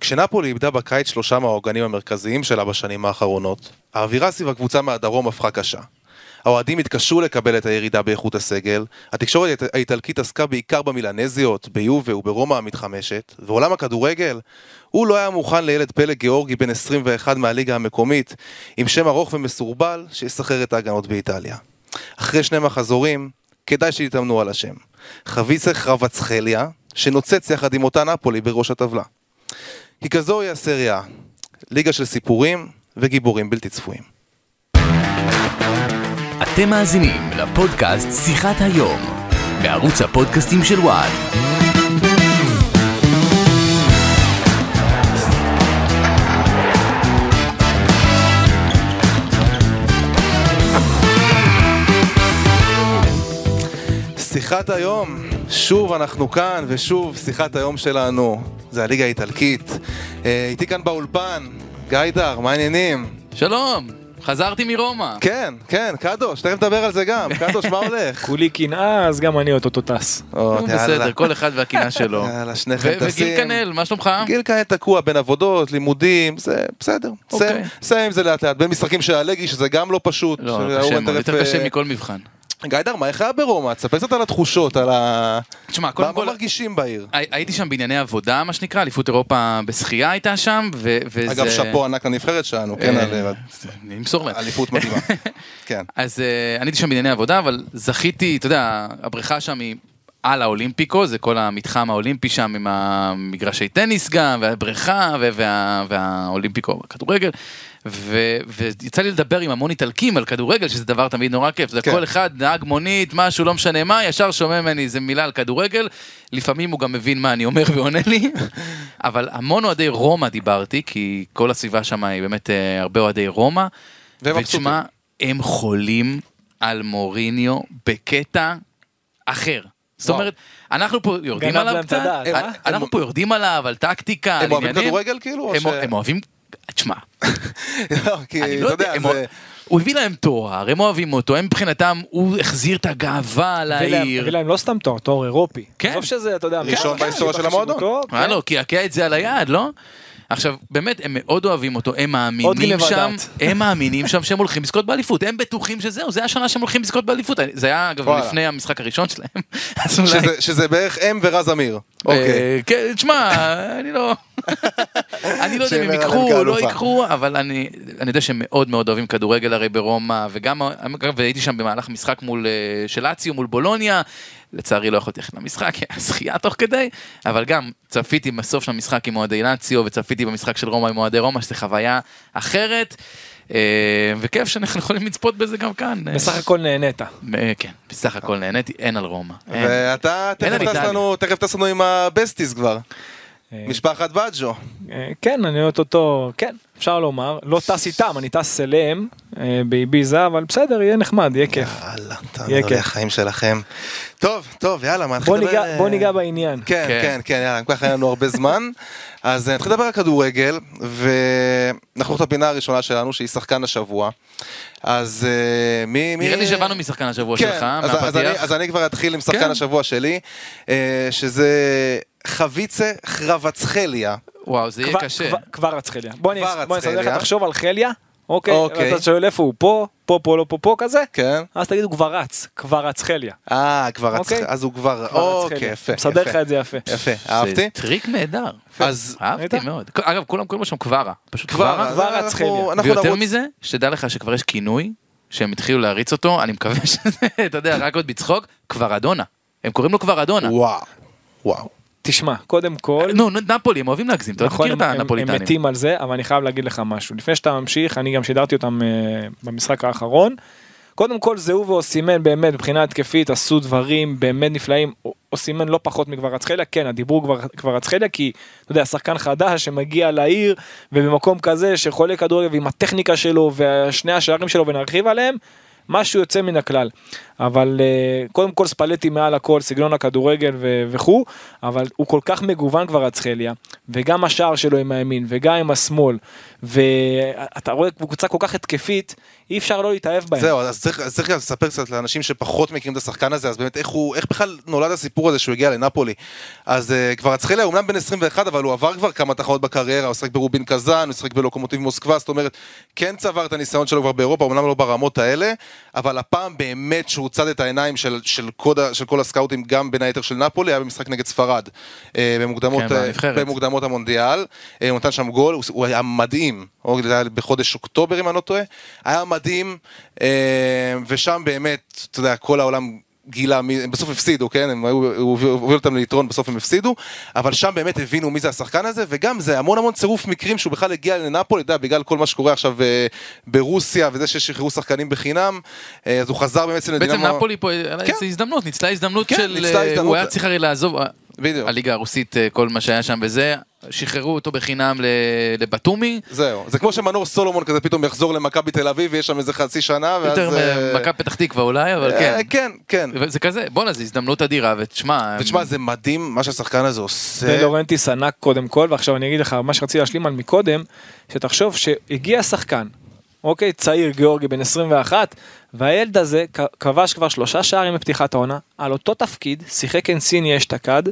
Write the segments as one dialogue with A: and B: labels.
A: כשנפולי איבדה בקיץ שלושה מהעוגנים המרכזיים שלה בשנים האחרונות, האווירה סביב הקבוצה מהדרום הפכה קשה. האוהדים התקשו לקבל את הירידה באיכות הסגל, התקשורת האיטלקית עסקה בעיקר במילנזיות, ביובה וברומא המתחמשת, ועולם הכדורגל, הוא לא היה מוכן לילד פלג גיאורגי בן 21 מהליגה המקומית, עם שם ארוך ומסורבל, שיסחרר את ההגנות באיטליה. אחרי שני מחזורים, כדאי שיתאמנו על השם. חביצה חרבצחליה, שנוצץ יחד עם אותה נפולי בראש הטבלה. כי כזו היא הסריה, ליגה של סיפורים וגיבורים בלתי צפויים.
B: אתם מאזינים לפודקאסט שיחת היום, בערוץ הפודקאסטים של וואן.
A: שיחת היום, שוב אנחנו כאן, ושוב שיחת היום שלנו, זה הליגה האיטלקית. אה, איתי כאן באולפן, גיידר, מה העניינים?
C: שלום, חזרתי מרומא.
A: כן, כן, קדוש, תכף נדבר על זה גם, קדוש, מה הולך?
D: כולי קנאה, אז גם אני אוטוטו טס.
C: בסדר, כל אחד והקינה שלו.
A: יאללה, שניכם טסים.
C: וגיל כנל, מה שלומך?
A: גיל כנל תקוע בין עבודות, לימודים, זה בסדר.
C: אוקיי.
A: סיים- עם זה לאט לאט. בין משחקים של הלגי, שזה גם לא פשוט.
C: לא,
A: שהוא
C: קשה מאוד, יותר קשה
A: אה,
C: מכל מבחן.
A: גיידר, מה איך היה ברומא? תספר קצת על התחושות, על ה...
C: תשמע,
A: מה
C: קודם
A: מה
C: כל,
A: מרגישים בעיר?
C: הי- הייתי שם בענייני עבודה, מה שנקרא, אליפות אירופה בשחייה הייתה שם, וזה...
A: אגב, שאפו ענק לנבחרת שלנו, כן,
C: אה,
A: על
C: נמסור להם.
A: אליפות מדהימה. כן.
C: אז אה, אני הייתי שם בענייני עבודה, אבל זכיתי, אתה יודע, הבריכה שם היא על האולימפיקו, זה כל המתחם האולימפי שם עם המגרשי טניס גם, והבריכה וה- והאולימפיקו בכדורגל. ו- ויצא לי לדבר עם המון איטלקים על כדורגל, שזה דבר תמיד נורא כיף. זה
A: כן.
C: כל אחד, נהג מונית, משהו, לא משנה מה, ישר שומע ממני איזה מילה על כדורגל. לפעמים הוא גם מבין מה אני אומר ועונה לי. אבל המון אוהדי רומא דיברתי, כי כל הסביבה שם היא באמת אה, הרבה אוהדי רומא. ותשמע, הם חולים על מוריניו בקטע אחר. זאת. אומרת, אנחנו פה יורדים עליו קצת, אנחנו פה יורדים עליו, על טקטיקה, על
A: הם אוהבים
C: עניינים.
A: כדורגל כאילו?
C: הם אוהבים, תשמע,
A: לא, כי
C: אני
A: אתה
C: לא יודע,
A: זה...
C: הוא הביא להם תואר, הם אוהבים אותו, הם מבחינתם, הוא החזיר את הגאווה לעיר.
D: הביא להם לא סתם תואר, תואר אירופי.
C: כן.
D: עזוב שזה, אתה יודע,
A: ראשון בהיסטוריה של המועדון.
D: כן.
C: הלו, קעקע את זה על היד, לא? עכשיו, באמת, הם מאוד אוהבים אותו, הם מאמינים שם. הם מאמינים שם שהם הולכים לזכות באליפות, הם בטוחים שזהו, זה השנה שהם הולכים לזכות באליפות, זה היה אגב. לפני המשחק הראשון שלהם.
A: שזה- בערך הם ורז אמיר. אוקיי.
C: אה, כן, תשמע, אני לא... אני לא יודע אם הם ייקחו או לא. ייקחו, אבל אני אני יודע שהם מאוד מאוד אוהבים כדורגל הרי ברומא, וגם, אגב, והייתי שם במהלך משחק מול, אה, של אציו מול בולוניה, לצערי לא יכולתי ללכת למשחק, היה שחייה תוך כדי, אבל גם צפיתי בסוף של המשחק עם אוהדי לאציו, וצפיתי במשחק של רומא עם אוהדי רומא, שזו חוויה אחרת. אה, וכיף שאנחנו יכולים לצפות בזה גם כאן. אה,
D: בסך הכל נהנית.
C: כן, בסך הכל נהניתי, אין על רומא.
A: ואתה תכף טס לנו עם הבסטיס כבר.
D: אה,
A: משפחת בג'ו.
D: אה, כן, אני אוטוטו, כן, אפשר לומר. לא טס איתם, אני טס אליהם אה, באביזה, אבל בסדר, יהיה נחמד, יהיה כיף.
A: יאללה, תענו לי. החיים שלכם. טוב, טוב, יאללה, מה נתחיל
D: בוא
A: לדבר?
D: בוא ניגע בעניין.
A: כן,
C: כן.
A: כן, כן, יאללה, ככה היה לנו הרבה זמן. אז אה, נתחיל לדבר על כדורגל, ואנחנו את הפינה הראשונה שלנו, שהיא שחקן השבוע. אז אה, מי... מי-
C: נראה לי שהבנו משחקן השבוע
A: כן,
C: שלך,
A: אז, אז, אני,
C: מהפתיח.
A: אז אני כבר אתחיל עם שחקן
C: כן.
A: השבוע שלי, אה, שזה חביצה חרבצחליה.
C: וואו, זה יהיה
D: כבר-
C: קשה.
D: כבר- כבר רצחליה. בוא אני אסדר לך. תחשוב על חליה, אוקיי?
A: אוקיי.
D: אתה שואל איפה הוא, פה, פה, פה, לא פה, פה כזה?
A: כן.
D: אז תגידו כבר רץ, כבר רץ חליה.
A: אה, כבר רצח,
D: אוקיי.
A: אז הוא כבר,
D: כבר רץ
A: אוקיי. יפה.
D: מסדר. לך את זה יפה.
A: יפה, אהבתי.
C: זה טריק נהדר.
A: אז-
C: אהבתי? מאוד. אגב, כולם קוראים לו שם קווארה. פשוט קווארה.
D: כבר רץ חליה.
A: אנחנו
C: ויותר מזה, שתדע לך שכבר יש כינוי, שהם התחילו להריץ אותו, אני מקווה שזה, אתה יודע, רק עוד בצחוק, כבר אדונה. הם קוראים לו כבר אדונה.
A: וואו, וואו.
D: תשמע, קודם כל,
C: נו, נפולי, הם אוהבים להגזים, אתה
D: נכון,
C: מכיר את
D: הם- הם-
C: הנפוליטנים.
D: מתים על זה, אבל אני חייב להגיד לך משהו. לפני שאתה ממשיך, אני גם שידרתי אותם אה, במשחק האחרון. קודם כל זהו ואוסימן באמת מבחינה התקפית עשו דברים באמת נפלאים. אוסימן לא פחות מכבר רצחליה, כן הדיבור כבר כבר רצחליה כי אתה יודע שחקן חדש שמגיע לעיר ובמקום כזה שחולה כדורגל ועם הטכניקה שלו ושני השערים שלו ונרחיב עליהם. משהו יוצא מן הכלל. אבל uh, קודם כל ספלטי מעל הכל, סגנון הכדורגל וכו', אבל הוא כל כך מגוון כבר רצחליה, וגם השער שלו עם הימין, וגם עם השמאל, ואתה רואה קבוצה כל כך התקפית, אי אפשר לא להתאהב בהם.
A: זהו, אז צריך, אז צריך לספר קצת לאנשים שפחות מכירים את השחקן הזה, אז באמת איך הוא, איך בכלל נולד הסיפור הזה שהוא הגיע לנפולי. אז uh, כבר אצחליה, אומנם בן 21, אבל הוא עבר כבר כמה תחרות בקריירה, הוא שיחק ברובין קזאן, הוא שיחק בלוקומוטיב מוסקבה, זאת אומרת, כן צבר את הניסיון שלו כבר באירופה, אומנם לא ברמות האלה, אבל הפעם באמת שהוא צד את העיניים של, של, קוד, של כל הסקאוטים, גם בין היתר של נפולי, היה במשחק נגד ספרד, uh, במוקדמות,
C: כן, בנבחרת.
A: במוקדמות המונדיאל, uh, הוא נתן שם גול, הוא, הוא היה מדהים, הוא היה בחודש אוקטובר אם אני לא טועה, היה מדהים, אה, ושם באמת, אתה יודע, כל העולם גילה, מי- הם בסוף הפסידו, כן? הם היו, הוא הוביל אותם ליתרון, בסוף הם הפסידו, אבל שם באמת הבינו מי זה השחקן הזה, וגם זה המון המון צירוף מקרים שהוא בכלל הגיע לנפולי, אתה יודע, בגלל כל מה שקורה עכשיו אה, ברוסיה, וזה ששחררו שחקנים בחינם, אה, אז הוא חזר באמת אצל
C: בעצם נפולי פה, לה
A: כן.
C: הזדמנות, ניצלה הזדמנות
A: כן,
C: של...
A: ניצלה
C: אה,
A: הזדמנות.
C: הוא היה צריך הרי לעזוב, אה,
A: בדיוק.
C: הליגה הרוסית, אה, כל מה שהיה שם וזה, שחררו אותו בחינם ל- לבתומי.
A: זהו, זה כמו שמנור סולומון כזה פתאום יחזור למכבי תל אביב, ויש שם איזה חצי שנה, ואז...
C: יותר
A: אה,
C: ממכבי פתח תקווה אולי, אבל כן.
A: אה, כן, כן.
C: זה כזה, בואנה, זו הזדמנות אדירה, ותשמע...
A: ותשמע, זה מדהים מה שהשחקן הזה עושה.
D: דה לורנטיס ענק קודם כל, ועכשיו אני אגיד לך, מה שרציתי להשלים על מקודם, שתחשוב שהגיע שחקן, אוקיי, צעיר, גיאורגי, בן 21, והילד הזה כבש כבר שלושה שערים בפתיחת העונה, על אותו תפקיד, שיחק אנסיני אשתקד.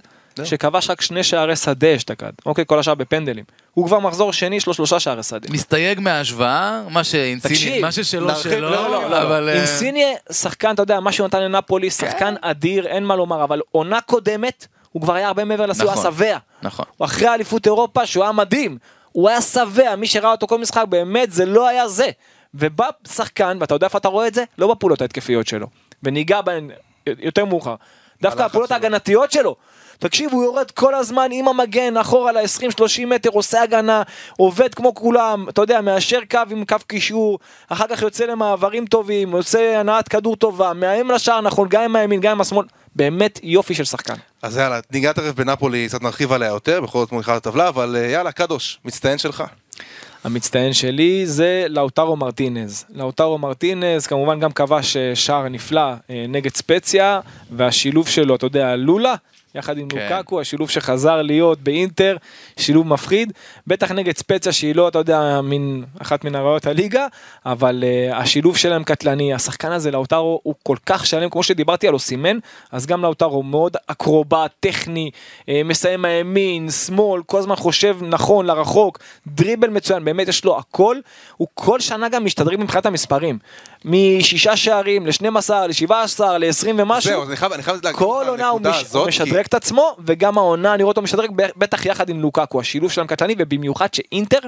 D: שכבש רק שני שערי שדה אשתקד, אוקיי, כל השאר בפנדלים. הוא כבר מחזור שני, יש לו שלושה שערי שדה.
C: מסתייג מההשוואה, מה שאינסיני, מה ששלו שלו,
A: לא, לא, לא,
C: אבל... אה,
D: אינסיני שחקן, אתה יודע, מה שהוא נתן לנפולי, שחקן אדיר, אין מה לומר, אבל עונה קודמת, הוא כבר היה הרבה מעבר היה
C: נכון.
D: שבע.
C: נכון.
D: הוא אחרי אליפות אירופה שהוא היה מדהים. הוא היה שבע, מי שראה אותו כל משחק, באמת זה לא היה זה. ובא שחקן, ואתה יודע איפה אתה רואה את זה? לא בפעולות ההתקפיות שלו. וניגע בהן יותר מאוחר. דווקא הפעולות. ההגנתיות שלו. תקשיב, הוא יורד כל הזמן עם המגן, אחורה ל-20-30 מטר, עושה הגנה, עובד כמו כולם, אתה יודע, מאשר קו עם קו קישור, אחר כך יוצא למעברים טובים, עושה הנעת כדור טובה, מאיים לשער נכון, גם עם הימין, גם עם השמאל, באמת יופי של שחקן.
A: אז יאללה, ניגע תכף בנפולי, קצת נרחיב עליה יותר, בכל זאת מוליכה לטבלה, אבל אה, יאללה, קדוש, מצטיין שלך.
D: המצטיין שלי זה לאוטרו מרטינז. לאוטרו מרטינז כמובן גם כבש אה, שער נפלא אה, נגד ספציה, והשילוב שלו, אתה יודע, לולה, יחד עם
C: כן.
D: לוקקו, השילוב שחזר להיות באינטר, שילוב מפחיד, בטח נגד ספציה שהיא לא, אתה יודע, מין, אחת מן הרעות הליגה, אבל uh, השילוב שלהם קטלני, השחקן הזה לאוטרו הוא כל כך שלם, כמו שדיברתי על אוסימן, אז גם לאוטרו מאוד אקרובט, טכני, uh, מסיים מהימין, שמאל, כל הזמן חושב נכון, לרחוק, דריבל מצוין, באמת יש לו הכל, הוא כל שנה גם משתדרג מבחינת המספרים, משישה שערים ל-12, ל-17, ל-20 ומשהו.
A: זהו, אני חייב אני חייב להגיד
D: כל עונה הוא מש...
A: הזאת, כי-
D: משדרג את עצמו, וגם העונה אני רואה אותו משדרג בטח יחד עם לוקקו, השילוב שלהם קטלני, ובמיוחד שאינטר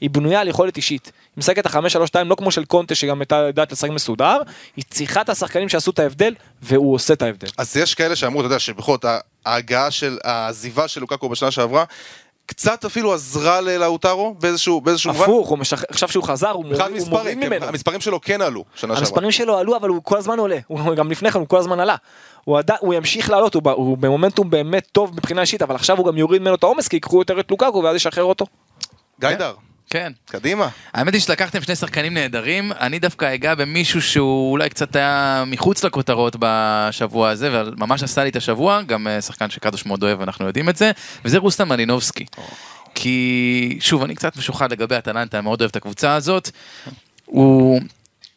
D: היא בנויה על יכולת אישית. היא משחקת החמש שלוש שתיים לא כמו של קונטה שגם הייתה יודעת לשחק מסודר, היא צריכה את השחקנים שעשו את ההבדל, והוא עושה את ההבדל.
A: אז יש כאלה שאמרו, אתה יודע, שבכל זאת ההגעה של, העזיבה של לוקקו בשנה שעברה, קצת אפילו עזרה ללאוטרו באיזשהו באיזשהו מובן.
D: הפוך, משח... עכשיו שהוא חזר, הוא מוריד הוא מוריד
A: מספרים, כן,
D: ממנו.
A: המספרים שלו כן עלו שנה שעברה.
D: המספרים שלו עלו, אבל הוא כל הזמן עולה. הוא גם לפני כן, הוא כל הזמן עלה. הוא, עד... הוא ימשיך לעלות, הוא, ב- הוא במומנטום באמת טוב מבחינה אישית, אבל עכשיו הוא גם יוריד ממנו את העומס, כי ייקחו יותר את לוקקו ואז ישחרר אותו.
A: גיידר,
C: כן.
A: קדימה.
C: האמת היא שלקחתם שני שחקנים נהדרים, אני דווקא אגע במישהו שהוא אולי קצת היה מחוץ לכותרות בשבוע הזה, אבל ממש עשה לי את השבוע, גם אה, שחקן שקדוש מאוד אוהב, אנחנו יודעים את זה, וזה רוסטם מלינובסקי. כי, שוב, אני קצת משוחד לגבי אטלנטה, אני מאוד אוהב את הקבוצה הזאת. הוא...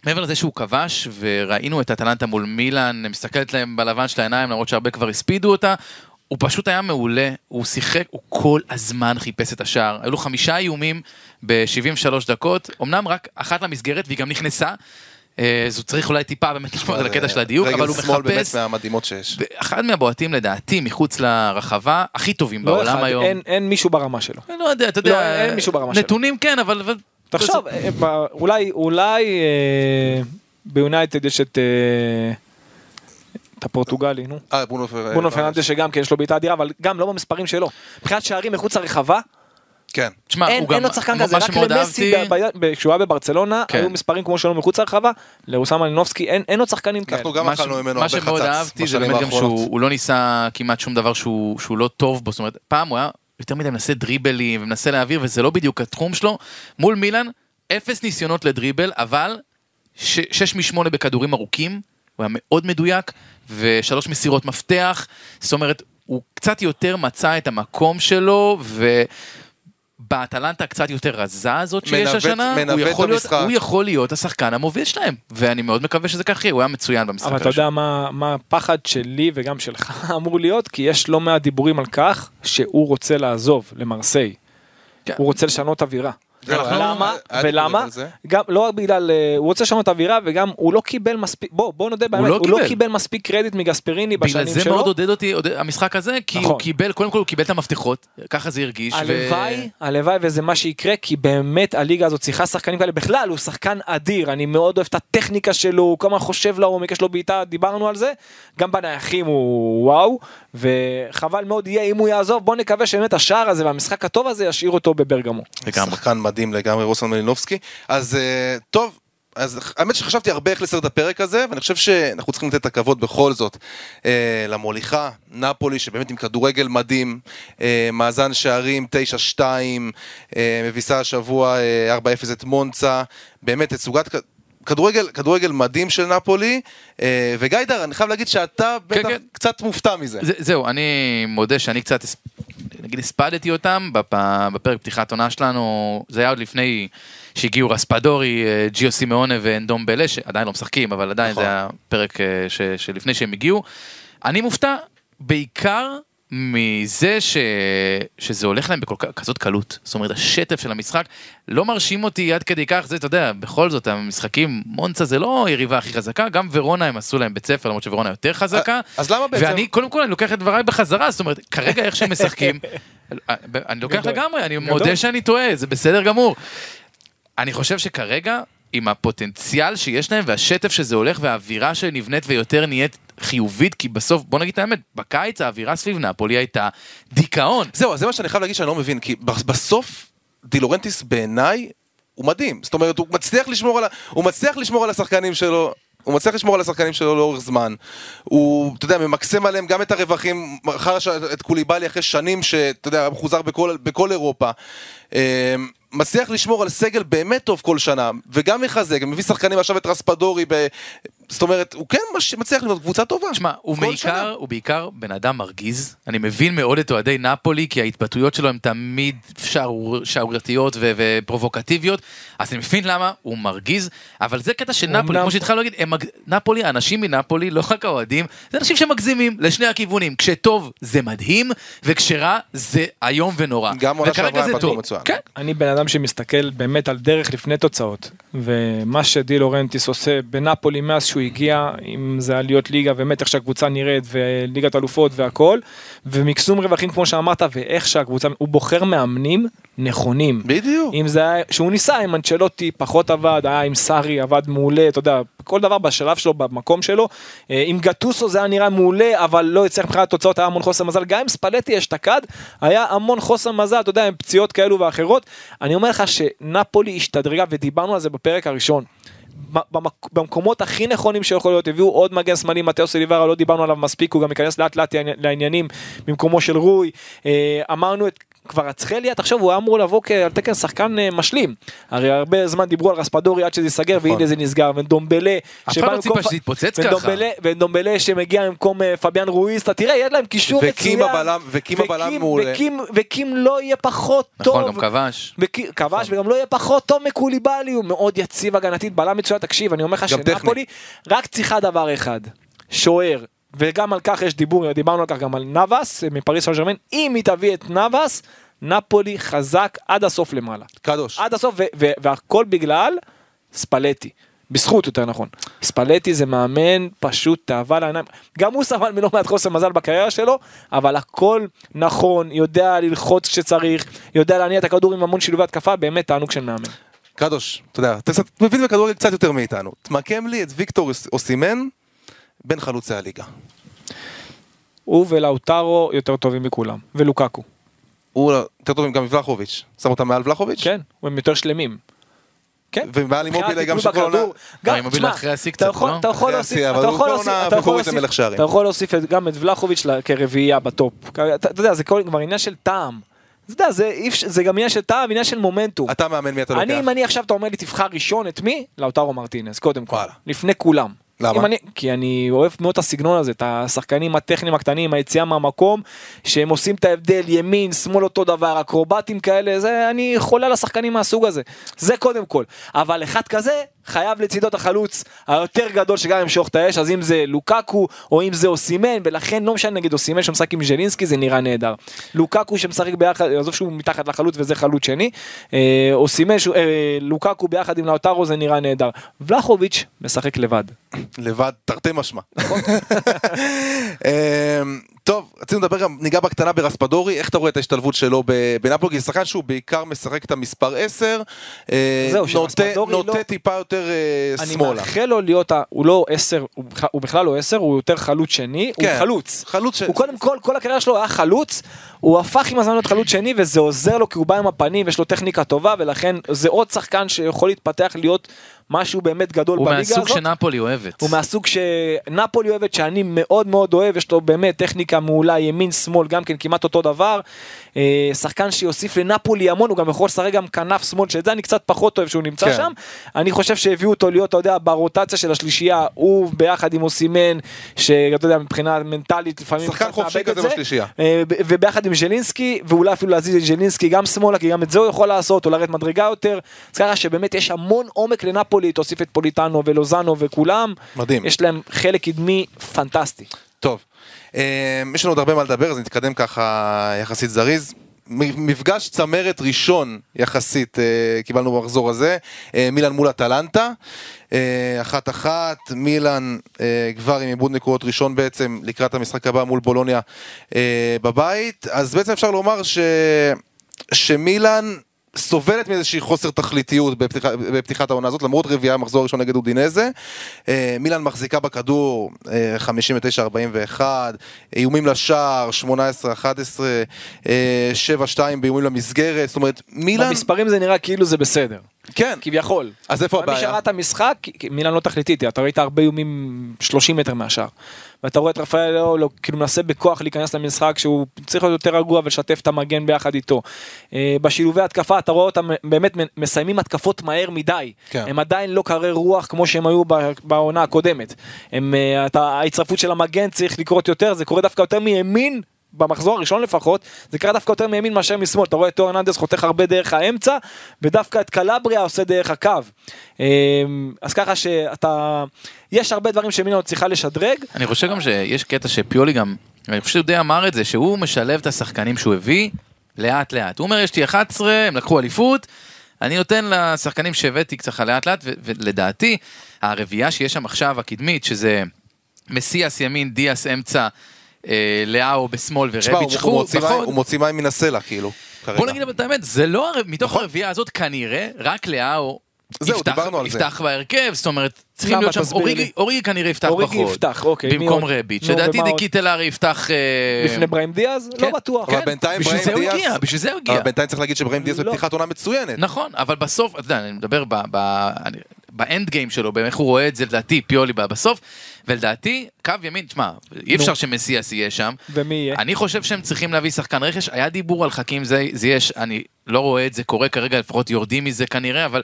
C: מעבר לזה שהוא כבש, וראינו את אטלנטה מול מילאן, מסתכלת להם בלבן של העיניים, למרות שהרבה כבר הספידו אותה, הוא פשוט היה מעולה, הוא שיחק, הוא כל הזמן חיפש את השער. היו לו חמישה איומים ב-73 דקות, אמנם רק אחת למסגרת, והיא גם נכנסה. אה, אז הוא צריך אולי טיפה באמת לשמור על הקטע של הדיוק, אבל הוא
A: רגל שמאל באמת
C: מחפש.
A: מהמדהימות שיש.
C: אחד מהבועטים לדעתי מחוץ לרחבה, הכי טובים
D: לא
C: בעולם
D: אחד,
C: היום.
D: אין, אין מישהו ברמה שלו.
C: אני לא יודע, אתה
D: לא,
C: יודע,
D: אין מישהו ברמה שלו.
C: נתונים כן, אבל... אבל-
D: תחשוב, אה, אולי, אולי אה, ביונייטד יש את, אה, את הפורטוגלי, נו.
A: אה, ברונו פר-
D: בונו פרננדס שגם כן יש לו בעיטה אדירה, אבל גם לא במספרים שלו. מבחינת שערים מחוץ לרחבה,
A: כן.
C: תשמע,
D: אין
C: הוא גם...
D: אין עוד שחקן
C: מה
D: כזה, רק
C: שמאוד
D: למסי, כשהוא היה בברצלונה,
C: כן.
D: היו מספרים כמו שלו מחוץ לרחבה, לאוסם מלינובסקי אין אין עוד שחקנים כאלה.
A: אנחנו גם
C: מה
A: אכלנו ממנו
C: מה
A: הרבה
C: שמאוד
A: חצץ
C: אהבתי זה באמת גם. שהוא הוא לא ניסה כמעט שום דבר שהוא שהוא לא טוב בו, זאת אומרת, פעם הוא היה יותר מדי מנסה דריבלים ומנסה להעביר וזה לא בדיוק התחום שלו. מול מילאן, אפס ניסיונות לדריבל, אבל ש- שש משמונה בכדורים ארוכים, הוא היה מאוד מדויק, ושלוש מסירות מפתח, זאת אומרת, הוא קצת יותר מצא את המקום שלו, ו... באטלנטה הקצת יותר רזה הזאת שיש
A: מנווט-
C: השנה, הוא
A: מנווט
C: יכול, להיות. הוא יכול להיות השחקן המוביל שלהם, ואני מאוד מקווה שזה כך יהיה, הוא היה מצוין במשחק
D: אבל אתה. יודע מה, מה הפחד שלי וגם שלך אמור להיות? כי יש לא מעט דיבורים על כך שהוא רוצה לעזוב למרסיי.
C: כן.
D: הוא רוצה לשנות אווירה. למה? ולמה?
A: זה.
D: גם לא רק בגלל, אה, הוא רוצה לשנות אווירה וגם הוא לא קיבל מספיק, בוא, בוא נודה באמת,
C: לא
D: הוא לא
C: קיבל.
D: מספיק קרדיט מגספריני
C: בגלל
D: בשנים
C: זה
D: שלו.
C: מאוד עודד אותי המשחק הזה, כי
D: נכון.
C: הוא קיבל, קודם כל הוא קיבל את המפתחות, ככה זה הרגיש.
D: הלוואי, הלוואי וזה מה שיקרה, כי באמת הליגה הזאת צריכה שחקנים כאלה. בכלל, הוא שחקן אדיר, אני מאוד אוהב את הטכניקה שלו, הוא כל הזמן חושב לעומק, יש לו בעיטה, דיברנו על זה. גם בנייחים הוא וואו, וחבל מאוד יהיה אם הוא יעזוב, בוא נקווה שבאמת השער הזה והמשחק הטוב הזה ישאיר אותו בברגמו.
C: לגמרי.
A: שחקן מדהים לגמרי, רוסן מלינובסקי. אז אה, טוב, אז האמת שחשבתי הרבה איך לסרט הפרק הזה, ואני חושב שאנחנו צריכים לתת את הכבוד בכל זאת אה, למוליכה, נפולי, שבאמת עם כדורגל מדהים, אה, מאזן שערים 9-2, אה, מביסה השבוע אה, 4-0 את מונצה, באמת תצוגת... כדורגל, כדורגל מדהים של נפולי, אה, וגיידר, אני חייב להגיד שאתה בטח
C: כן.
A: קצת מופתע מזה.
C: זה, זהו, אני מודה שאני קצת, נגיד, הספדתי אותם בפ- בפרק פתיחת עונה שלנו, זה היה עוד לפני שהגיעו רספדורי, אה, ג'יו סימאונה ואנדום בלה, שעדיין לא משחקים, אבל עדיין
A: נכון.
C: זה היה פרק אה, ש, שלפני שהם הגיעו. אני מופתע בעיקר מזה ש... שזה הולך להם בכזאת קלות. זאת אומרת, השטף של המשחק לא מרשים אותי עד כדי כך, זה, אתה יודע, בכל זאת, המשחקים, מונצה זה לא היריבה הכי חזקה, גם ורונה הם עשו להם בית ספר, למרות שוורונה יותר חזקה.
A: אז למה בעצם-
C: ואני, קודם כל, אני לוקח את דבריי בחזרה, זאת אומרת, כרגע איך שהם משחקים, אני לוקח. לגמרי, אני. מודה שאני טועה, זה בסדר גמור. אני חושב שכרגע, עם הפוטנציאל שיש להם והשטף שזה הולך והאווירה שנבנית ויותר נהיית חיובית, כי בסוף, בוא נגיד את האמת, בקיץ האווירה סביב נפולי הייתה דיכאון.
A: זהו, זה מה שאני חייב להגיד שאני לא מבין, כי בסוף דה לאורנטיס בעיניי הוא מדהים. זאת אומרת, הוא מצליח לשמור על. הוא מצליח לשמור על השחקנים שלו. הוא מצליח לשמור על השחקנים שלו לאורך זמן. הוא, אתה יודע, ממקסם עליהם גם את הרווחים, ש- את קוליבאלי אחרי שנים שאתה יודע, מחוזר בכל, בכל אירופה. מצליח לשמור על סגל באמת טוב כל שנה, וגם מחזק, מביא שחקנים עכשיו את ראספדורי, ב... זאת אומרת, הוא כן מש... מצליח לבנות קבוצה טובה.
C: תשמע, הוא בעיקר. הוא בעיקר בן אדם מרגיז. אני מבין מאוד את אוהדי נפולי, כי ההתבטאויות שלו הן תמיד שערור- שערורייתיות ו- ופרובוקטיביות, אז אני מבין למה הוא מרגיז, אבל זה קטע של נפולי, כמו שהתחלנו להגיד. נפולי, האנשים מנפולי, לא רק האוהדים, זה אנשים שמגזימים לשני הכיוונים. כשטוב זה מדהים, וכשרע זה איום ונורא.
A: גם עונה שעברה הם פתחו. מצוין.
C: כן.
D: אני בן אדם שמסתכל באמת על דרך לפני תוצאות, ומה שדי לורנטיס עושה בנפולי מאז שהוא הגיע, אם זה עליות ליגה, באמת איך שהקבוצה נראית, וליגת אלופות והכל, ומקסום רווחים כמו שאמרת, ואיך שהקבוצה, הוא בוחר מאמנים נכונים.
A: בדיוק.
D: אם זה היה, שהוא ניסה עם אנצ'לוטי, פחות עבד, היה עם סארי, עבד מעולה, אתה יודע, כל דבר בשלב שלו, במקום שלו. אה, עם גטוסו זה היה נראה מעולה, אבל לא הצליח מבחינת התוצאות, היה המון חוסר מזל. גם עם ספלטי אשתקד, היה המון חוסר מזל, אתה יודע, עם פציעות כאלו ואחרות. אני אומר לך שנפולי השתדרגה, ודיברנו על זה בפרק הראשון. במק- במקומות הכי נכונים שיכול להיות, הביאו עוד מגן שמאלי, מתאוס אליברה, לא דיברנו עליו מספיק, הוא גם ייכנס לאט לאט לעניינים במקומו של רוי. אה, אמרנו את כבר אצחליה, תחשוב, הוא היה אמור לבוא כ- על תקן שחקן אה, משלים. הרי הרבה זמן דיברו על רספדורי עד שזה ייסגר,
A: נכון.
D: והנה זה נסגר, ודומבלה,
C: אף
D: שבא
C: אחד לא
D: במקום
C: ציפה שזה יתפוצץ ככה.
D: ודומבלה- שמגיע במקום אה, פביאן רואיס, אתה תראה, יש להם קישור מצוין.
A: וקים הבלם- וקים הבלם
D: וקים-
A: מעולה.
D: וקים- וקים לא יהיה פחות טוב.
C: נכון, גם כבש.
D: כבש וגם לא יהיה פחות טוב מקוליבאלי, הוא מאוד יציב הגנתית, בלם מצוין, תקשיב, אני אומר לך. שנפולי רק צריכה דבר אחד, שוער, וגם על כך יש דיבור, דיברנו על כך גם על נאבס מפריס סן ג'רמן, אם היא תביא את נאבס, נפולי חזק עד הסוף למעלה.
A: קדוש.
D: עד הסוף, והכל בגלל ספלטי. בזכות יותר נכון. ספלטי זה מאמן פשוט תאווה לעיניים. גם הוא סבל מלא מעט חוסר מזל בקריירה שלו, אבל הכל נכון, יודע ללחוץ כשצריך, יודע להניע את הכדור עם המון שילובי התקפה, באמת תענוג של מאמן.
A: קדוש, אתה יודע, אתה מבין בכדורגל קצת יותר מאיתנו. תמקם לי את ויקטור אוסימן בין חלוצי הליגה.
D: הוא ולאוטרו יותר טובים מכולם, ולוקקו.
A: הוא יותר טוב גם מבלחוביץ'. שם אותם מעל ולחוביץ'?
D: כן, הם יותר שלמים. כן.
A: ומעל אימובילה גם שכל עונה...
D: גם,
C: אימובילה אחרי השיא
D: אתה
C: קצת,
D: יכול-
C: לא?
D: אתה יכול להוסיף, אתה יכול להוסיף, אתה יכול להוסיף. אתה יכול גם את ולחוביץ' כרביעייה בטופ. אתה יודע, זה כבר עניין של טעם. אתה יודע, זה זה גם עניין של טעם, עניין של מומנטום.
A: אתה מאמן מי אתה לוקח?
D: אני, אם אני עכשיו, אתה אומר לי, תבחר ראשון את מי? לאוטרו מרטינס, קודם כל.
A: וואלה.
D: לפני כולם.
A: למה?
D: אני, כי אני אוהב מאוד את הסגנון הזה, את השחקנים הטכניים הקטנים, היציאה מהמקום, שהם עושים את ההבדל, ימין, שמאל אותו דבר, אקרובטים כאלה, זה, אני חולה על השחקנים מהסוג הזה. זה קודם כל. אבל אחד כזה, חייב לצידו את החלוץ היותר גדול שגם ימשוך את האש, אז אם זה לוקקו, או אם זה אוסימן, ולכן לא משנה נגיד אוסימן שמשחק עם ז'לינסקי, זה נראה נהדר. לוקקו שמשחק ביחד, עזוב שהוא מתחת לחלוץ וזה חלוץ שני, אה, אוסימן, אה, לוקקו ביחד עם לאוטרו זה נראה נהדר. ולחוביץ' משחק לבד.
A: לבד, תרתי משמע. טוב, רצינו לדבר גם, ניגע בקטנה ברספדורי, איך אתה רואה את ההשתלבות שלו בנפולי? שחקן שהוא בעיקר משחק את המספר 10, אה,
D: זהו,
A: נוטה-
D: לא-
A: נוטה טיפה יותר אה,
D: אני
A: שמאלה.
D: מאחל לו להיות, הוא לא עשר, הוא בכלל- הוא לא עשר, הוא יותר חלוץ שני, הוא
A: כן,
D: חלוץ.
A: חלוץ ש-
D: הוא קודם כל, כל הקריירה שלו היה חלוץ, הוא הפך עם הזמן להיות חלוץ שני וזה עוזר לו כי הוא בא עם הפנים, יש לו טכניקה טובה ולכן זה עוד שחקן שיכול להתפתח להיות משהו באמת גדול
C: הוא
D: בליגה
C: מהסוג
D: הזאת.
C: שנפולי אוהבת.
D: הוא מהסוג שנפולי אוהבת שאני מאוד מאוד אוהב, יש לו באמת טכניקה מעולה, ימין שמאל גם כן כמעט אותו דבר. אה, שחקן שיוסיף לנפולי המון, הוא גם יכול לשחק גם כנף שמאל, שאת זה אני קצת פחות אוהב שהוא נמצא
A: כן.
D: שם. אני חושב שהביאו אותו להיות, אתה יודע, ברוטציה של השלישייה, הוא ביחד עם אוסימן, שאתה יודע, מבחינה מנטלית לפעמים
A: שחקן חופשי כזה
D: זה.
A: בשלישייה.
D: אה, וביחד עם ז'לינסקי, ואולי אפילו להזיז את ז'לינסקי גם שמאלה, כי גם את זה הוא יכול לעשות, או לרדת מדרגה יותר. אז ככה שבאמת יש המון עומק לנפולי, תוסיף את פוליטנו ולוזנו וכולם.
A: מדהים.
D: יש להם חלק קדמי פנטסטי.
A: טוב, אה, יש לנו עוד הרבה מה לדבר, אז נתקדם ככה יחסית זריז. מפגש צמרת ראשון יחסית אה, קיבלנו במחזור הזה, אה, מילאן מול אטלנטה, אה, אחת אחת, מילאן כבר עם עיבוד נקודות ראשון בעצם לקראת המשחק הבא מול בולוניה בבית, אז בעצם אפשר לומר ש... שמילאן סובלת מאיזושהי חוסר תכליתיות בפתיח, בפתיחת העונה הזאת, למרות רביעייה במחזור הראשון נגד אודינזה. אה, מילאן מחזיקה בכדור אה, 59-41, איומים לשער 18-11, אה, 7-2 באיומים למסגרת, זאת אומרת, מילאן...
D: במספרים זה נראה כאילו זה בסדר.
A: כן,
D: כביכול.
A: אז איפה
D: אבל מי
A: הבעיה?
D: שראה את המשחק, מילאן לא תכליתית, אתה ראית הרבה איומים 30 מטר מהשאר. ואתה רואה את רפאל לא, לא, כאילו מנסה בכוח להיכנס למשחק שהוא צריך להיות יותר רגוע ולשתף את המגן ביחד איתו. אה, בשילובי התקפה אתה רואה אותם באמת מסיימים התקפות מהר מדי.
A: כן.
D: הם עדיין לא קרי רוח כמו שהם היו בעונה הקודמת. הם, אה, אתה, ההצטרפות של המגן צריך לקרות יותר, זה קורה דווקא יותר מימין. במחזור הראשון לפחות, זה קרה דווקא יותר מימין מאשר משמאל, אתה רואה את אורן אנדרס חותך הרבה דרך האמצע, ודווקא את קלבריה עושה דרך הקו. אה, אז ככה שאתה, יש הרבה דברים עוד צריכה לשדרג,
C: אני חושב גם שיש קטע שפיולי גם, אני חושב שהוא די אמר את זה, שהוא משלב את השחקנים שהוא הביא לאט לאט. הוא אומר יש לי 11, הם לקחו אליפות, אני נותן לשחקנים שהבאתי ככה לאט לאט, ולדעתי הרביעייה שיש שם עכשיו הקדמית, שזה מסיאס ימין, דיאס אמצע, לאהו בשמאל ורביץ'
A: הוא, מוציא מים-
C: בחוד.
A: הוא מוציא מים מן הסלע, כאילו, כרגע.
C: בוא נגיד אבל את האמת, זה לא, הר- מתוך
A: נכון.
C: הרביעייה הזאת כנראה, רק לאהו
A: זהו,
C: יפתח,
A: דיברנו על זה.
C: יפתח בהרכב, זאת אומרת, צריכים? להיות שם, אוריגי. אוריגי כנראה יפתח
D: אוריגי
C: בחוד,
D: יפתח, אוקיי,
C: במקום
D: עוד?
C: רביץ', לדעתי? דיקיטלרי יפתח, אה,
D: לפני בריים דיאז?
C: כן.
D: לא בטוח.
A: אבל
C: כן,
A: בינתיים
C: בשביל
A: בריים
C: זה הוא הגיע, בשביל זה הוא הגיע.
A: אבל בינתיים צריך להגיד שבריים דיאז
D: לא.
A: בפתיחת עונה מצוינת.
C: נכון, אבל בסוף, אתה יודע, אני מדבר ב- ב end game שלו, באיך הוא רואה את זה, לדעתי, פיולי בא בסוף, ולדעתי, קו ימין, תשמע, אי אפשר שמסיאס יהיה שם.
D: ומי יהיה?
C: אני חושב שהם צריכים להביא שחקן רכש, היה דיבור על חכים זה, זייש, אני לא רואה את זה קורה כרגע, לפחות יורדים מזה כנראה, אבל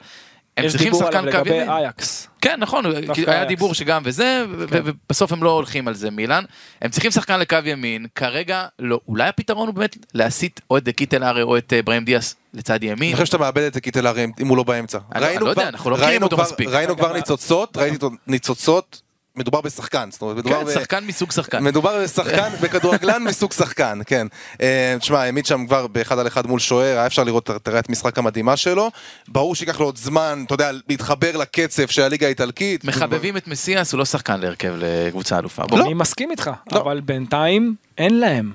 C: הם צריכים שחקן קו
D: לגבי
C: ימין.
D: אייקס.
C: כן, נכון, היה
D: אייקס.
C: דיבור שגם וזה,
D: כן.
C: ובסוף הם לא הולכים על זה מילאן. הם צריכים שחקן לקו ימין, כרגע לא. אולי הפתרון הוא באמת להסיט או את קטלארה או את אה, בראהים דיאס לצד ימין.
A: אני חושב שאתה מאבד את קטלארה אם הוא לא באמצע.
C: אני- אני
A: ראינו
C: לא יודע, אנחנו לא מכירים
A: ראינו
C: אותו
A: כבר-
C: מספיק.
A: ראינו כבר ניצוצות, ראיתי אותו- ניצוצות, מדובר בשחקן, זאת אומרת, מדובר
C: כן,
A: ב-
C: שחקן מסוג שחקן.
A: מדובר בשחקן, בכדורגלן מסוג שחקן, כן. אה, תשמע, העמיד שם כבר באחד על אחד מול שוער, היה אפשר לראות את את המשחק המדהימה שלו. ברור שייקח לו עוד זמן, אתה יודע, להתחבר לקצב של הליגה האיטלקית.
C: מחבבים את מסיאס, הוא לא שחקן להרכב לקבוצה אלופה. בוא.
D: אני מסכים איתך,
A: לא.
D: אבל בינתיים אין להם.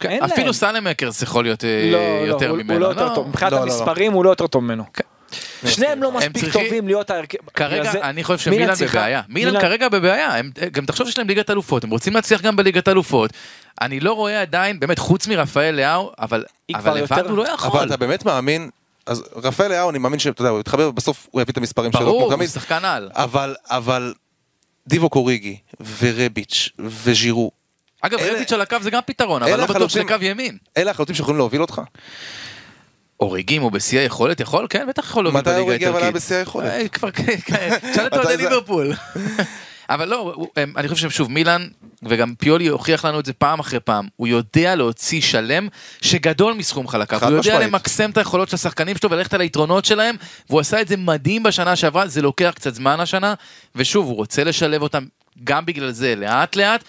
C: כן,
D: אין
C: אפילו
D: להם.
C: סלמקרס יכול להיות אה,
D: לא, לא,
C: יותר
D: הוא-
C: ממנו.
D: הוא לא יותר
C: לא.
D: טוב. מבחינת
A: לא, לא, לא.
D: המספרים הוא לא יותר טוב ממנו. שניהם לא מספיק
C: צריכים-
D: טובים להיות ההרכב.
C: כרגע אני חושב
D: צריכה-
C: בבעיה. מילאן כרגע בבעיה, הם- גם תחשוב שיש להם ליגת אלופות, הם רוצים להצליח גם בליגת אלופות. אני לא רואה עדיין, באמת, חוץ מרפאל לאהו, אבל אבל לבד
D: יותר-
C: הוא לא
A: אבל
C: יכול.
A: אתה באמת מאמין, אז רפאל לאהו, אני מאמין שאתה יודע, הוא יתחבר, בסוף הוא יביא את המספרים שלו,
C: ברור, הוא. שחקן על.
A: אבל, אבל, דיבו קוריגי, ורביץ', וז'ירו,
C: אגב,
A: אלה-
C: רביץ' על הקו זה גם פתרון, אבל
A: אלה
C: לא בטוח שזה קו ימין.
A: אלה החלוצים שיכולים להוביל אותך?
C: אוריגים הוא בשיא היכולת? יכול? כן, בטח יכול להוביל
A: מתי
C: בליגה
A: אוריגי אבל היה
C: האיטלקית.
A: בשיא היכולת?
C: אה, כבר, כן, כן. תשאל
A: מתי
C: אוהדי
A: זה?
C: ליברפול. אבל לא, אני חושב ששוב, מילאן, וגם פיולי הוכיח לנו את זה פעם אחרי פעם, הוא יודע להוציא שלם שגדול מסכום חלקיו, הוא יודע
A: משמעית.
C: למקסם את היכולות של השחקנים שלו וללכת על היתרונות שלהם, והוא עשה את זה מדהים בשנה שעברה, זה לוקח קצת זמן השנה, ושוב, הוא רוצה לשלב אותם גם בגלל זה לאט לאט.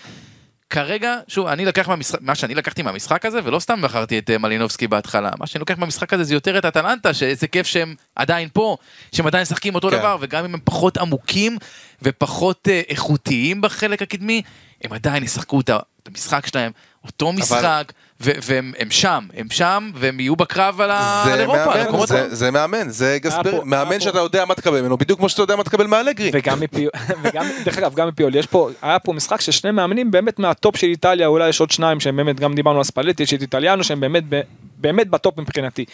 C: כרגע, שוב, אני לקח מהמשחק, מה שאני לקחתי מהמשחק הזה, ולא סתם בחרתי את אה, מלינובסקי בהתחלה, מה שאני לוקח מהמשחק הזה זה יותר את אטלנטה, שאיזה כיף שהם עדיין פה, שהם עדיין משחקים אותו
A: כן.
C: דבר, וגם אם הם פחות עמוקים ופחות אה, איכותיים בחלק הקדמי, הם עדיין ישחקו את המשחק שלהם, אותו משחק, ו- והם הם שם, הם שם, והם יהיו בקרב על אירופה, על
A: מאמן,
C: המקומות
A: זה-
C: האלה.
A: זה מאמן, זה גספר, מאמן שאתה יודע מה תקבל ממנו, בדיוק כמו שאתה יודע מה תקבל מאלגרי.
D: וגם מפיול, וגם, דרך אגב, גם מפיול, יש פה, היה פה משחק של שני מאמנים באמת מהטופ של איטליה, אולי יש עוד שניים שהם באמת, גם דיברנו על ספלטי, יש את איטליאנו שהם באמת, באמת בטופ מבחינתי.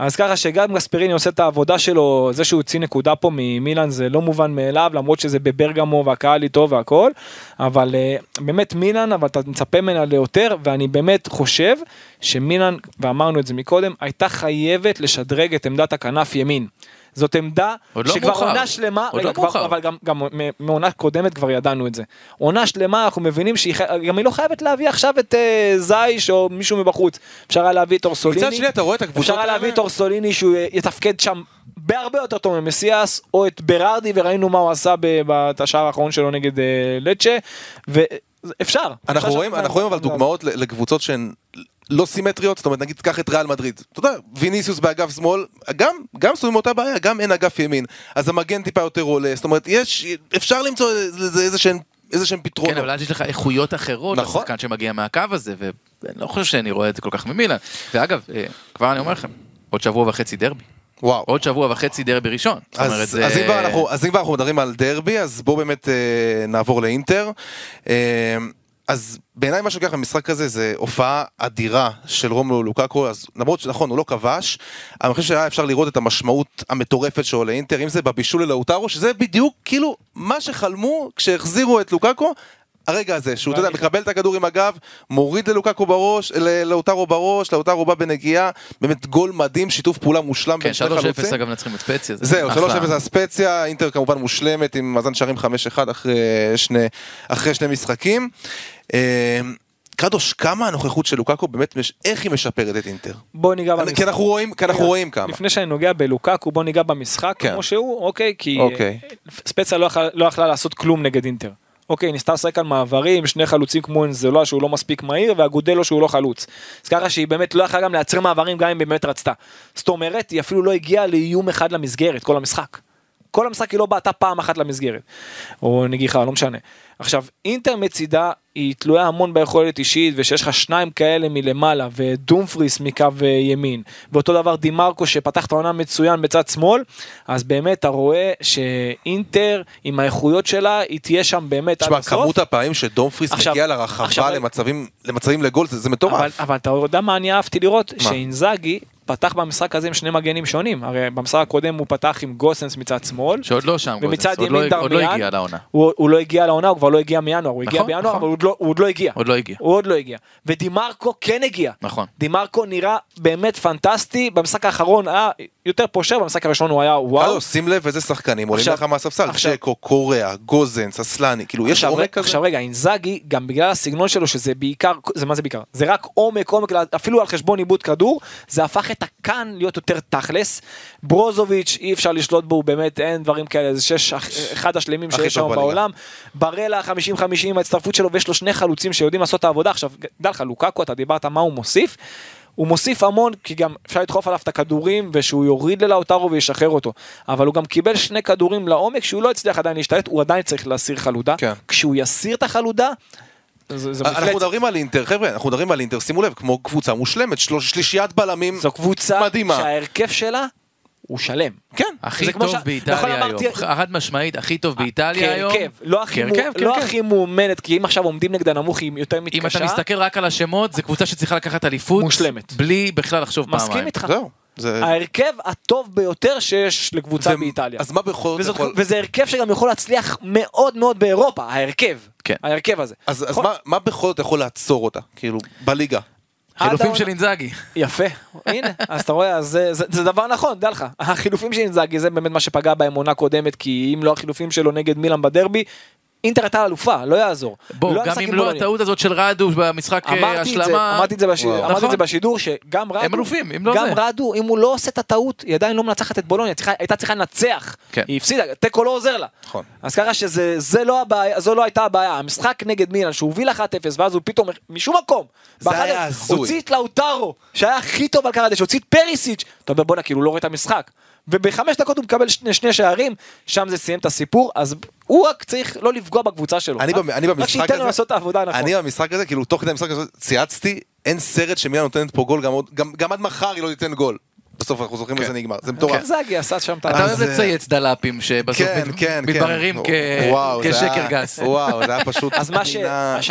D: אז ככה שגם גספריני עושה את העבודה שלו, זה שהוא הוציא נקודה פה ממילאן זה לא מובן מאליו, למרות שזה בברגמו והקהל איתו והכל, אבל אה, באמת מילאן, אבל אתה מצפה ממנה ליותר, ואני באמת חושב שמילאן, ואמרנו את זה מקודם, הייתה חייבת לשדרג את עמדת הכנף ימין. זאת עמדה
C: לא
D: שכבר
C: מאוחר.
D: עונה שלמה,
C: עוד
D: רגע,
C: לא
D: כבר-
C: מאוחר.
D: אבל גם, גם מעונה קודמת כבר ידענו את זה. עונה שלמה אנחנו מבינים שהיא גם היא לא חייבת להביא עכשיו את אה, זייש או מישהו מבחוץ. אפשר היה להביא את אורסוליני.
A: מצד שני אתה רואה את הקבוצות
D: אפשר היה להביא. את אורסוליני שהוא אה, יתפקד שם בהרבה יותר טוב ממסיאס, או את ברארדי וראינו מה הוא עשה ב- השער האחרון שלו נגד אה, לצ'ה. ואפשר.
A: אנחנו רואים, אנחנו רואים אבל דוגמאות לקבוצות שהן לא סימטריות, זאת אומרת נגיד קח את ריאל מדריד, אתה יודע, ויניסיוס באגף שמאל, גם, גם סובבים אותה בעיה, גם אין אגף ימין, אז המגן טיפה יותר עולה, זאת אומרת יש, אפשר למצוא לזה איזה שהם, איזה שהם פתרונות.
C: כן, אבל אז יש לך איכויות אחרות
A: נכון.
C: לשחקן שמגיע מהקו הזה, ואני לא חושב שאני רואה את זה כל כך ממילן. ואגב, אה, כבר אני אומר לכם, עוד שבוע וחצי דרבי.
A: וואו.
C: עוד שבוע וחצי דרבי ראשון. זאת אומרת,
A: אז,
C: זה...
A: אז, אם כבר אנחנו, אז אם כבר אנחנו מדברים על דרבי, אז בואו באמת אה, נעבור לאינטר. אה, אז בעיניי מה שלוקח במשחק הזה זה הופעה אדירה של רומלו לוקאקו, אז למרות שנכון הוא לא כבש, אני חושב שהיה אפשר לראות את המשמעות המטורפת שלו לאינטר, אם זה בבישול ללאוטרו, שזה בדיוק כאילו מה שחלמו כשהחזירו את לוקאקו. הרגע הזה, שהוא, אתה יודע, מקבל את הכדור עם הגב, מוריד ללוקאקו בראש, ללאוטרו בראש, לאוטרו בא בנגיעה, באמת גול מדהים, שיתוף פעולה מושלם
C: כן,
A: בין שני
C: 3-0
A: חלוצים.
C: אגב נצחים את ספציה. זה
A: זהו,
C: אחלה.
A: 3-0 זה הספציה, אינטר כמובן מושלמת עם מאזן שערים 5-1 אחרי שני, אחרי שני משחקים. אה, קדוש, כמה הנוכחות של לוקאקו באמת, מש- איך היא משפרת את אינטר?
D: בוא ניגע
A: כי
D: במשחק.
A: אנחנו רואים, כי אנחנו רואים כמה.
D: לפני שאני נוגע בלוקקו בוא ניגע במשחק
A: כן.
D: כמו שהוא אוקיי כי
A: אוקיי.
D: ספציה לא יכלה- לא יכלה לעשות כלום נגד אינטר. אוקיי ניסתה לשחק על מעברים שני חלוצים כמו אנזלוע שהוא לא מספיק מהיר והגודלו שהוא לא חלוץ. אז ככה שהיא באמת לא יכלה גם לייצר מעברים גם אם היא באמת רצתה. זאת אומרת היא אפילו לא הגיעה לאיום אחד למסגרת כל המשחק. כל המשחק היא לא בעטה פעם אחת למסגרת. או נגיחה לא משנה. עכשיו אינטר מצידה היא תלויה המון ביכולת אישית ושיש לך שניים כאלה מלמעלה ודומפריס מקו אה, ימין ואותו דבר דימרקו שפתח את העונה מצוין בצד שמאל אז באמת אתה רואה שאינטר עם האיכויות שלה היא תהיה שם באמת עד
A: תשמע,
D: הסוף.
A: כמות הפעמים שדומפריס
D: עכשיו-
A: מגיע
D: עכשיו-
A: לרחבה למצבים למצבים לגול, זה זה
D: אבל,
A: מטורף.
D: אבל אתה יודע מה אני אהבתי לראות?
A: מה?
D: שאינזאגי פתח במשחק הזה עם שני מגנים שונים הרי במשחק הקודם הוא פתח עם גוסנס מצד שמאל
C: שעוד לא שם,
D: ומצד
C: גוזנס, עוד לא-
D: ימין
C: עוד לא. הגיע לעונה.
D: הוא, הוא לא הגיע לעונה, הוא כבר לא הגיע מינואר, הוא הגיע
C: נכון,
D: בינואר,
C: נכון.
D: אבל הוא עוד, לא, הוא עוד לא הגיע.
C: עוד לא הגיע.
D: הוא עוד לא הגיע. ודימרקו כן הגיע.
C: נכון.
D: דימרקו נראה באמת פנטסטי, במשחק האחרון היה יותר פושר, במשחק הראשון הוא היה וואו.
A: שים לב איזה שחקנים עולים לך מהספסל, צ'קו, קוריאה, גוזנס, אסלני, כאילו יש עומק כזה?
D: עכשיו רגע, אינזאגי, גם בגלל הסגנון שלו שזה בעיקר, זה מה זה בעיקר? זה רק עומק, עומק, אפילו על חשבון עיבוד כדור, זה הפך את הקאן להיות יותר תכלס. ברוזוביץ', אי אפשר לשלוט בו, הוא באמת אין דברים כאלה, זה שש, אחד השלמים שיש
A: טוב
D: שם
A: בליגה.
D: ברלה 50-50 עם ההצטרפות שלו, ויש לו שני חלוצים שיודעים לעשות את העבודה. עכשיו, דע לך, לוקקו, אתה דיברת מה הוא מוסיף. הוא מוסיף המון כי גם אפשר לדחוף עליו את הכדורים ושהוא יוריד ללאוטרו וישחרר אותו אבל הוא גם קיבל שני כדורים לעומק שהוא לא הצליח עדיין להשתלט הוא עדיין צריך להסיר חלודה
A: כן.
D: כשהוא יסיר את החלודה זה, זה
A: אנחנו. מדברים על אינטר, חבר'ה, אנחנו מדברים על אינטר, שימו לב, כמו קבוצה מושלמת, שלוש- שלישיית בלמים
D: זו קבוצה
A: מדהימה.
D: שההרכב שלה הוא שלם.
A: כן.
C: הכי
D: זה
C: טוב
D: ש-
C: באיטליה
D: נכון,
C: היום,
D: אמרתי-
C: חד משמעית, הכי טוב באיטליה היום.
D: כהרכב, לא הכי,
C: כהרכב,
D: מו- לא מאומנת כי אם עכשיו עומדים נגדה נמוך היא יותר
C: אם
D: מתקשה.
C: אתה מסתכל רק על השמות, זו קבוצה שצריכה לקחת אליפות.
D: מושלמת.
C: בלי בכלל לחשוב פעמיים.
D: מסכים איתך.
A: זהו. זה-
D: ההרכב הטוב ביותר שיש לקבוצה
A: ו-
D: באיטליה.
A: אז מה בכל זאת יכול...
D: וזה הרכב שגם יכול להצליח מאוד מאוד באירופה, ההרכב.
C: כן.
D: ההרכב הזה.
A: אז, אז
D: כל-
A: מה, מה בכל זאת יכול לעצור אותה, כאילו, בליגה?
C: חילופים של אינזאגי.
D: יפה, הנה, אז אתה רואה, אז זה, זה, זה דבר נכון, דע לך, החילופים של אינזאגי זה באמת מה שפגע בהם עונה קודמת, כי אם לא החילופים שלו נגד מילאן בדרבי, אינטר הייתה אלופה, לא יעזור.
C: בוא,
D: היה
C: גם אם לא. הטעות הזאת של רדו במשחק
D: אמרתי את זה,
C: השלמה,
D: אמרתי את זה, בש... אמרתי את
C: נכון.
D: זה בשידור, שגם רדו,
C: הם אלופים, אם לא
D: גם
C: זה.
D: רדו, אם הוא לא עושה את הטעות, היא עדיין לא מנצחת את בולוניה, צריכה, הייתה צריכה לנצח.
C: כן.
D: היא הפסידה, תיקו לא עוזר לה.
A: נכון.
D: אז ככה שזה זה לא הבעיה, זו לא הייתה הבעיה. המשחק נגד מילאן, שהוא הוביל 1-0, ואז הוא פתאום, משום מקום,
A: זה
D: באחד-
A: היה הזוי.
D: הוציא את לאוטרו, שהיה הכי טוב על קרדש, הוציא את פריסיץ', אתה אומר בואנה, כאילו לא רואה את המשחק. ובחמש דקות הוא מקבל שני, שני שערים, שם זה סיים את הסיפור, אז הוא רק צריך לא לפגוע בקבוצה שלו.
A: אני במ- אני במשחק
D: רק שייתן לו
A: הזה-
D: לעשות את העבודה נכון.
A: אני במשחק הזה, כאילו תוך כדי המשחק הזה צייצתי, אין סרט שמילן נותנת פה גול, גם גם- גם עד מחר היא לא תיתן גול. בסוף אנחנו זוכרים
C: כן.
A: איזה נגמר, זה מטורף.
D: זאגי עשה שם את
C: אתה
D: ה...
C: אוהב
A: אז, אה,
C: לצייץ דלפים שבסוף
A: כן,
C: מת-
A: כן,
C: מתבררים
A: כן.
C: כשקר גס.
A: וואו, זה היה פשוט.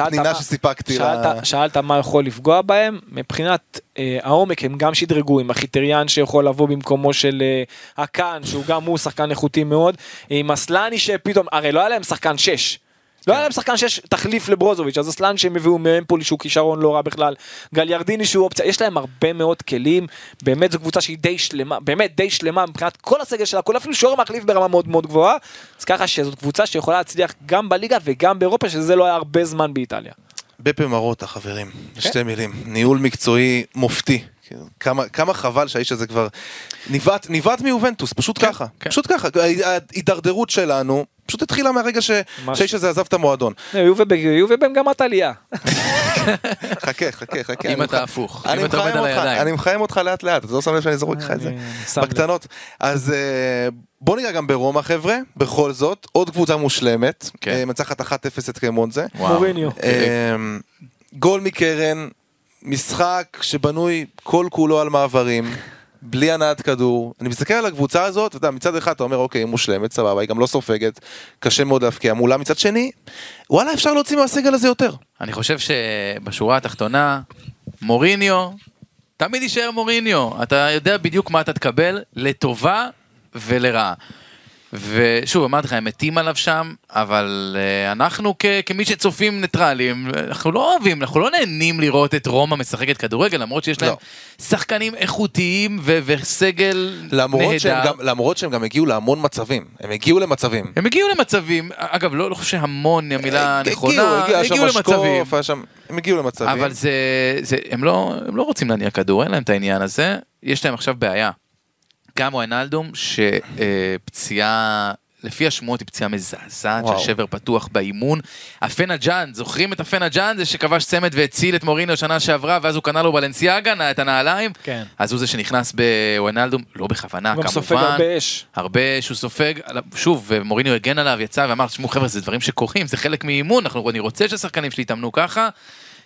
A: פנינה שסיפקתי.
D: שאלת מה יכול לפגוע בהם, מבחינת אה, העומק הם גם שדרגו עם החיטריאן שיכול לבוא במקומו של אה, הקאן, שהוא גם הוא שחקן איכותי מאוד, עם אסלני שפתאום, הרי לא היה להם שחקן 6. לא היה להם שחקן 6 תחליף לברוזוביץ', אז אסלן שהם הביאו מאמפולי שהוא כישרון לא רע בכלל, גליארדיני שהוא אופציה, יש להם הרבה מאוד כלים, באמת זו קבוצה שהיא די שלמה, באמת די שלמה מבחינת כל הסגל שלה, כולל אפילו שוער מחליף ברמה מאוד מאוד גבוהה, אז ככה שזאת קבוצה שיכולה להצליח גם בליגה וגם באירופה, שזה לא היה הרבה זמן באיטליה.
A: בפה מרוטה חברים,
D: כן.
A: בשתי מילים, ניהול מקצועי מופתי. כאילו, כמה, כמה חבל שהאיש הזה כבר ניווט, ניווט מיובנטוס, פשוט ככה,
C: כן.
A: פשוט ככה, ההידרדרות שלנו פשוט התחילה מהרגע ש-. שהאיש הזה עזב את המועדון.
D: יובה במגמת עלייה.
A: חכה, חכה, חכה.
C: אם אתה הפוך,
A: אני
C: אם אתה עומד על הידיים.
A: אני מחמם אותך לאט לאט, אתה לא שם לב שאני זורק לך את זה? בקטנות. אז אה, בוא ניגע גם ברומא חבר'ה, בכל זאת, עוד קבוצה מושלמת,
C: כן.
A: אה, מנצחת 1-0 את קרמונזה.
D: מוריניו.
A: אה, גול מקרן, משחק שבנוי כל כולו על מעברים, בלי הנעת כדור. אני מסתכל על הקבוצה הזאת, אתה יודע, מצד אחד אתה אומר, אוקיי, היא מושלמת, סבבה, היא גם לא סופגת, קשה מאוד להבקיע מולה. מצד שני, וואלה, אפשר להוציא מהסגל הזה יותר.
C: אני חושב שבשורה התחתונה, מוריניו, תמיד יישאר מוריניו. אתה יודע בדיוק מה אתה תקבל, לטובה ולרעה. ושוב, אמרתי לך, הם מתים עליו שם, אבל uh, אנחנו כ- כמי שצופים ניטרלים, אנחנו לא אוהבים, אנחנו לא נהנים לראות את רומא משחקת כדורגל, למרות שיש להם
A: לא.
C: שחקנים איכותיים ו- וסגל
A: למרות שהם,
C: נהדר.
A: גם, למרות שהם גם הגיעו להמון מצבים, הם הגיעו למצבים.
C: הם הגיעו למצבים, אגב, לא, לא חושב שהמון היא המילה
A: הגיעו,
C: הנכונה,
A: הגיע שם
C: הגיעו למצבים.
A: משקוף, היה שם, הם הגיעו למצבים.
C: אבל זה, זה הם, לא, הם לא רוצים להניע כדור, אין להם את העניין הזה. יש להם עכשיו בעיה. גם וויינלדום, שפציעה, לפי השמועות היא פציעה מזעזעת. של שבר פתוח באימון. הפנג'אן, זוכרים את הפנג'אן? זה שכבש צמד והציל את מוריניו שנה שעברה, ואז הוא קנה לו בלנסיאגה, את הנעליים.
D: כן.
C: אז הוא זה שנכנס בוויינלדום, לא בכוונה,
D: הוא גם
C: כמובן.
D: סופג הרבה אש.
C: הרבה שהוא סופג, עליו- שוב, מוריניו הגן עליו, יצא ואמר, תשמעו חבר'ה, זה דברים שקורים, זה חלק מאימון, אנחנו, אני רוצה שהשחקנים שלי יתאמנו ככה,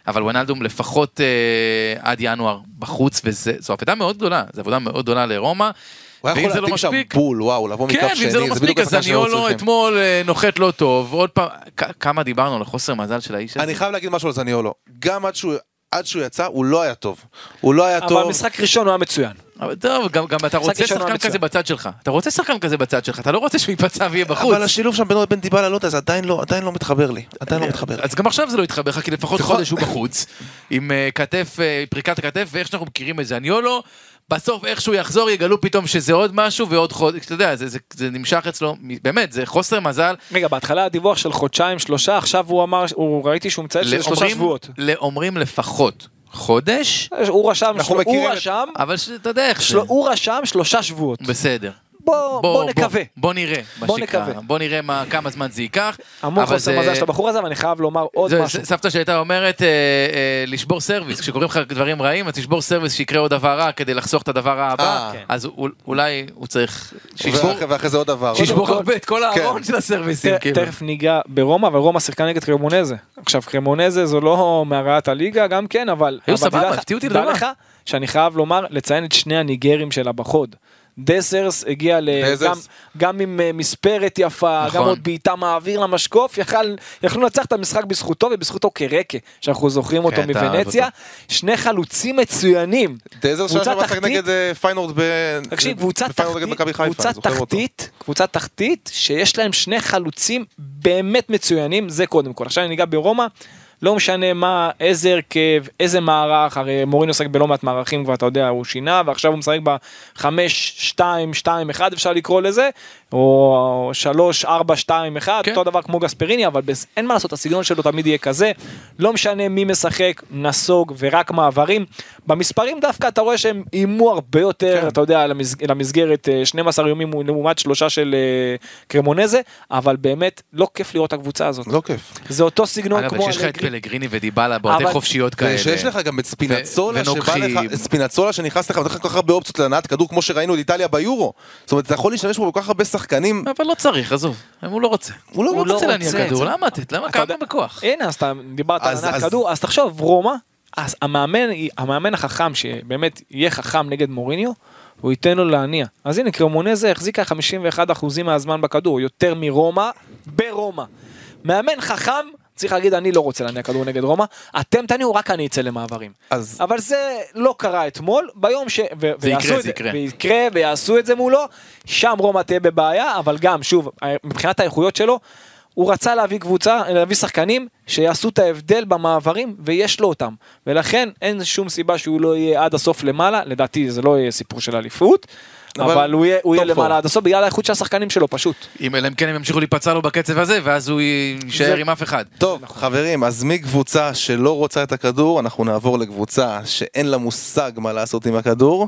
C: אבל ונלדום לפחות אה, עד ינואר בחוץ, וזו עבודה מאוד גדולה, זו עבודה מאוד גדולה לרומא.
A: הוא היה
C: ואם
A: יכול
C: זה לא
A: להתאים שם
C: מספיק,
A: בול, וואו, לבוא
C: כן,
A: מכף שני,
C: ואם זה לא
A: בדיוק
C: מספיק, אז
A: השחקן
C: זניולו
A: צריכים.
C: אתמול אה, נוחת לא טוב, עוד פעם, כמה דיברנו על החוסר מזל של האיש הזה.
A: אני חייב להגיד משהו על זניולו, גם עד שהוא... עד שהוא יצא, הוא לא היה טוב. הוא לא היה
D: אבל
A: טוב.
D: משחק ראשון הוא היה מצוין.
C: אבל טוב, גם, גם אתה רוצה שחקן
D: מצוין.
C: כזה בצד שלך. אתה רוצה שחקן כזה בצד שלך, אתה לא רוצה שהוא ייפצע ויהיה בחוץ.
A: אבל השילוב שם בינו לבין דיבלה, לא יודע, זה עדיין לא, עדיין לא מתחבר לי. עדיין לא מתחבר.
C: אז גם עכשיו זה לא יתחבר לך, כי לפחות
A: נכון.
C: חודש הוא בחוץ, עם אה, כתף, אה, פריקת הכתף, ואיך שאנחנו מכירים את זניולו, בסוף איכשהו יחזור, יגלו פתאום שזה עוד משהו ועוד חודש, אתה יודע, זה, זה, זה נמשך אצלו, באמת, זה חוסר מזל.
D: רגע, בהתחלה הדיווח של חודשיים, שלושה, עכשיו הוא אמר, הוא ראיתי שהוא מציין שזה שלושה שבועות.
C: לאומרים לפחות חודש,
D: הוא רשם, של- הוא
A: את-
D: רשם,
C: אבל שאתה יודע איך זה.
D: הוא רשם שלושה שבועות.
C: בסדר.
D: בוא בוא נקווה.
C: בוא נראה, מה
D: בוא. נקווה.
C: בוא נראה מה, כמה זמן זה ייקח.
D: המון
C: אבל
D: חוסר
C: זה-
D: מזל של הבחור הזה, ואני חייב לומר עוד
C: זה,
D: משהו.
C: סבתא שהייתה אומרת אה, אה, לשבור סרוויס, כשקוראים לך דברים רעים, אז תשבור סרוויס שיקרה עוד דבר רע כדי לחסוך את הדבר הבא,
A: אה,
D: כן.
C: אז אולי הוא צריך שישבור,
A: ואחרי- ואחרי זה עוד דבר.
C: שישבור
D: כל-
C: הרבה את כל הארון
A: כן.
C: של הסרוויסים,
D: ת-
C: כאילו.
D: תכף ניגע ברומא, אבל רומא שיחקה נגד קרמונזה. עכשיו קרמונזה זו לא מהרעות הליגה גם כן, אבל...
C: היו
D: אבל
C: סבבה, הפתיעו אותי.
D: לך שאני חייב לומר, לציין את שני הניגרים שלה בחוד. דסרס הגיע ל...
A: דזרס.
D: גם, גם עם אה, מספרת יפה,
C: נכון.
D: גם עוד בעיטה מהאוויר למשקוף, יכל, יכלו לנצח את המשחק בזכותו ובזכות אוקרקה, שאנחנו זוכרים אותו
C: כן,
D: מוונציה. שני חלוצים מצוינים.
A: דזר
D: קבוצה
A: שהיה משחק
D: תחתית-
A: נגד אה, פיינורד ב...
D: תקשיב, קבוצה. תחתית, קבוצה תחתית, שיש להם שני חלוצים באמת מצוינים, זה קודם כל. עכשיו אני ניגע ברומא, לא משנה מה, איזה הרכב, איזה מערך, הרי מורינו משחק בלא מעט מערכים כבר, אתה יודע, הוא שינה, ועכשיו הוא משחק ב-5, 2, 2, 1 אפשר לקרוא לזה, או 3, 4, 2, 1,
C: כן.
D: אותו דבר כמו גספריני, אבל בס- אין מה לעשות, הסגנון שלו תמיד יהיה כזה, לא משנה מי משחק, נסוג ורק מעברים. במספרים דווקא אתה רואה שהם איימו הרבה יותר,
A: כן.
D: אתה יודע, למסג- למסגרת אה, 12 איומים לעומת שלושה של אה, קרמונזה, אבל באמת לא כיף לראות את הקבוצה הזאת.
A: לא כיף.
D: זה אותו סגנון
C: אגב,
D: כמו
C: כשיש לך את. פלגריני ודיבלה בעודי
D: אבל-
C: חופשיות כאלה.
A: ושיש לך גם את ספינצולה
C: ו-
A: שבא. לך, ספינצולה שנכנס לך ונותן לך כל כך הרבה אופציות להנעת כדור כמו שראינו את איטליה ביורו. זאת אומרת אתה יכול להשתמש בו בכל כך הרבה שחקנים,
C: אבל לא צריך, עזוב, הוא לא רוצה.
A: הוא לא
C: הוא
A: רוצה.
C: להניע
D: רוצה את
C: כדור,
D: זה.
C: למה לתת? למה כמה בכוח?
D: הנה, אז אתה דיברת על הנעת
A: אז-
D: כדור, אז תחשוב, רומא, אז המאמן, המאמן החכם שבאמת יהיה חכם נגד מוריניו, הוא ייתן לו להניע. אז הנה, קרמונזה החזיקה 51% מהזמן בכדור, יותר מרומא, ברומא. מאמן חכם, צריך להגיד, אני לא רוצה להניע כדור נגד רומא, אתם תניעו, רק אני אצא למעברים.
A: אז
D: אבל זה לא קרה אתמול, ביום ש... ו- ויעשו
C: יקרה, זה יקרה.
D: ויקרה ויעשו את זה מולו, שם רומא תהיה בבעיה, אבל גם, שוב, מבחינת האיכויות שלו, הוא רצה להביא קבוצה, להביא שחקנים שיעשו את ההבדל במעברים, ויש לו אותם. ולכן אין שום סיבה שהוא לא יהיה עד הסוף למעלה, לדעתי זה לא יהיה סיפור של אליפות,
A: אבל
D: אבל הוא יהיה, הוא יהיה. למעלה עד הסוף בגלל האיכות של השחקנים שלו פשוט.
C: אם אלא אם כן הם ימשיכו להיפצע לו בקצב הזה, ואז הוא יישאר
D: זה-
C: עם אף אחד.
A: טוב חברים אז מקבוצה שלא רוצה את הכדור אנחנו נעבור לקבוצה שאין לה מושג מה לעשות עם הכדור.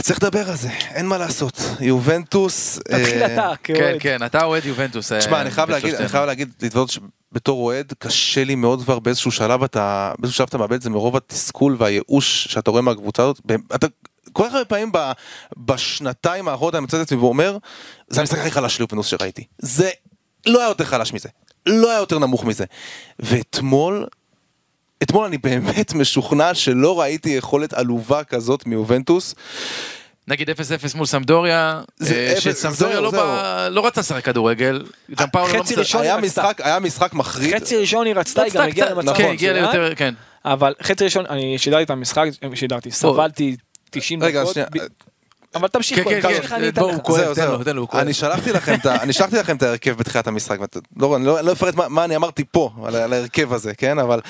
A: צריך לדבר על זה אין מה לעשות יובנטוס.
D: תתחיל
A: אה,
D: אתה,
C: כן,
D: כאוהד.
C: כן, אתה אוהד יובנטוס.
A: תשמע,
C: אה,
A: אני חייב להגיד, אני. חייב להגיד, להתוודות שבתור אוהד, קשה לי מאוד כבר באיזשהו שלב אתה, באיזשהו שלב אתה מאבד את זה מרוב התסכול והייאוש שאתה רואה מהקבוצה הזאת. אתה כל כך הרבה פעמים ב, בשנתיים האחרונות אני מצא את עצמי ואומר, זה המשחק הכי חלש של יופנוס שראיתי. זה לא היה יותר חלש מזה, לא היה יותר נמוך מזה. ואתמול, אתמול אני באמת משוכנע שלא ראיתי יכולת עלובה כזאת מיובנטוס.
C: נגיד 0-0 מול סמדוריה, אה, שסמדוריה לא. בא- לא רצה לשחק כדורגל, גם פאולו לא.
D: ראשון
A: היה. משחק, היה משחק מחריד.
D: חצי ראשון היא רצתה, היא גם הגיעה למצב
C: כן, הגיע
D: מצוין.
C: ליותר, כן.
D: אבל חצי ראשון, אני שידרתי את המשחק, שידרתי, סבלתי 90
A: רגע,
D: דקות.
A: שנייה.
D: ב- אבל תמשיך,
C: כן, כן, כן,
D: אני אתן
C: בואו. הוא כואב, תן. לו, תן לו, הוא כואב.
A: אני שלחתי לכם את ה- אני שלחתי לכם את ההרכב בתחילת המשחק, ואתה- לא- אני לא לא אפרט מה- מה אני אמרתי פה על ההרכב הזה, כן? אבל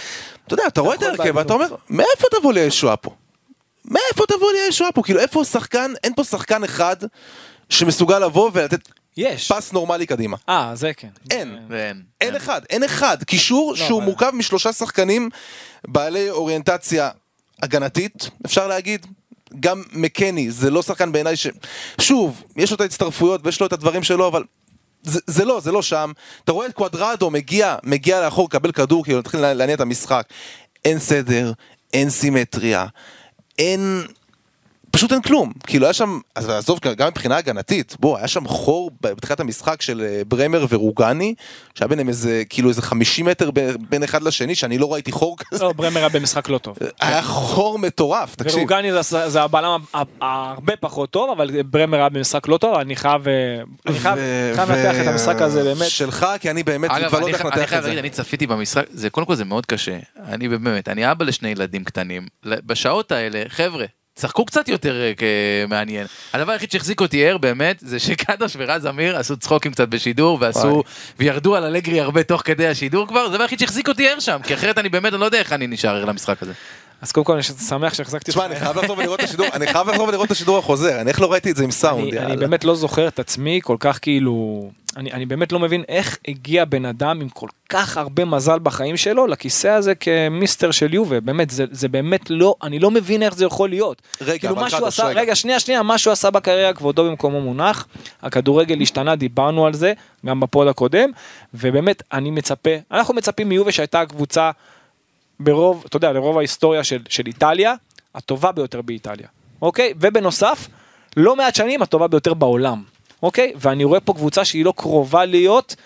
A: אתה יודע, אתה רואה את
D: יכול
A: ההרכב ואתה אומר, מאיפה תבוא לי הישועה פה? מאיפה תבוא לי הישועה פה? כאילו איפה שחקן, אין פה שחקן אחד שמסוגל לבוא ולתת
D: יש.
A: פס נורמלי קדימה.
D: אה, זה כן.
A: אין.
C: ואין.
A: אין אחד, אין אחד. קישור שהוא
D: אבל-
A: מורכב משלושה שחקנים בעלי אוריינטציה הגנתית, אפשר להגיד. גם מקני, זה לא שחקן בעיניי ש... שוב, יש לו את ההצטרפויות ויש לו את הדברים שלו, אבל זה, זה לא, זה לא שם. אתה רואה את קוואדרדו מגיע, מגיע לאחור, קבל כדור, כאילו מתחיל לה- להניע את המשחק. אין סדר, אין סימטריה, אין... פשוט אין כלום, כאילו היה שם, אז עזוב, גם מבחינה הגנתית, בוא, היה שם חור בתחילת המשחק של אה, ברמר ורוגני, שהיה ביניהם איזה, כאילו איזה 50 מטר בין אחד לשני, שאני לא ראיתי חור כזה,
D: לא, ברמר היה במשחק לא טוב.
A: היה חור מטורף, תקשיב.
D: ורוגני זה- זה הבלם הרבה פחות טוב, אבל ברמר היה במשחק לא טוב, אני חייב אה, אני חייב
A: ו-
D: חייב לנתח את המשחק הזה באמת.
A: שלך, כי אני באמת
C: אגב,
A: כבר לא
C: אני
A: יודע
C: אני
A: לנתח
C: חייב
A: את זה.
C: להגיד, אני צפיתי במשחק, זה קודם כל זה מאוד קשה. אני באמת, אני אבא לשני ילדים קטנים. בשעות האלה, חבר'ה, צחקו קצת יותר אה, מעניין. הדבר היחיד שהחזיק אותי ער באמת, זה שקדוש ורז אמיר עשו צחוקים קצת בשידור. ועשו, וירדו על אלגרי הרבה תוך כדי השידור כבר, זה הדבר היחיד שהחזיק אותי ער שם, כי אחרת אני באמת, אני לא יודע איך אני נשאר ער למשחק הזה.
D: אז קודם כל אני שמח שהחזקתי
A: תשמע,
D: אותך.
A: אני חייב לחזור ולראות את השידור, אני חייב לחזור ולראות את השידור החוזר, אני איך לא ראיתי את זה עם סאונד,
D: אני, אני
A: יאללה.
D: באמת לא זוכר את עצמי כל כך כאילו, אני, אני באמת לא מבין איך הגיע בן אדם עם כל כך הרבה מזל בחיים שלו לכיסא הזה כמיסטר של יובה, באמת, זה, זה באמת לא, אני לא מבין איך זה יכול להיות.
A: רגע,
D: כאילו
A: אבל
D: מה שהוא עשה,
A: רגע.
D: רגע, שנייה, שנייה, מה שהוא עשה בקריירה כבודו במקומו מונח, הכדורגל השתנה, דיברנו על זה, גם בפוד הקודם, ובאמת, אני מצפה, אנחנו מצפים מיובה שהייתה הקבוצה ברוב, אתה יודע, לרוב ההיסטוריה של, של איטליה, הטובה ביותר באיטליה, אוקיי? ובנוסף, לא מעט שנים הטובה ביותר בעולם, אוקיי? ואני רואה פה קבוצה שהיא לא קרובה להיות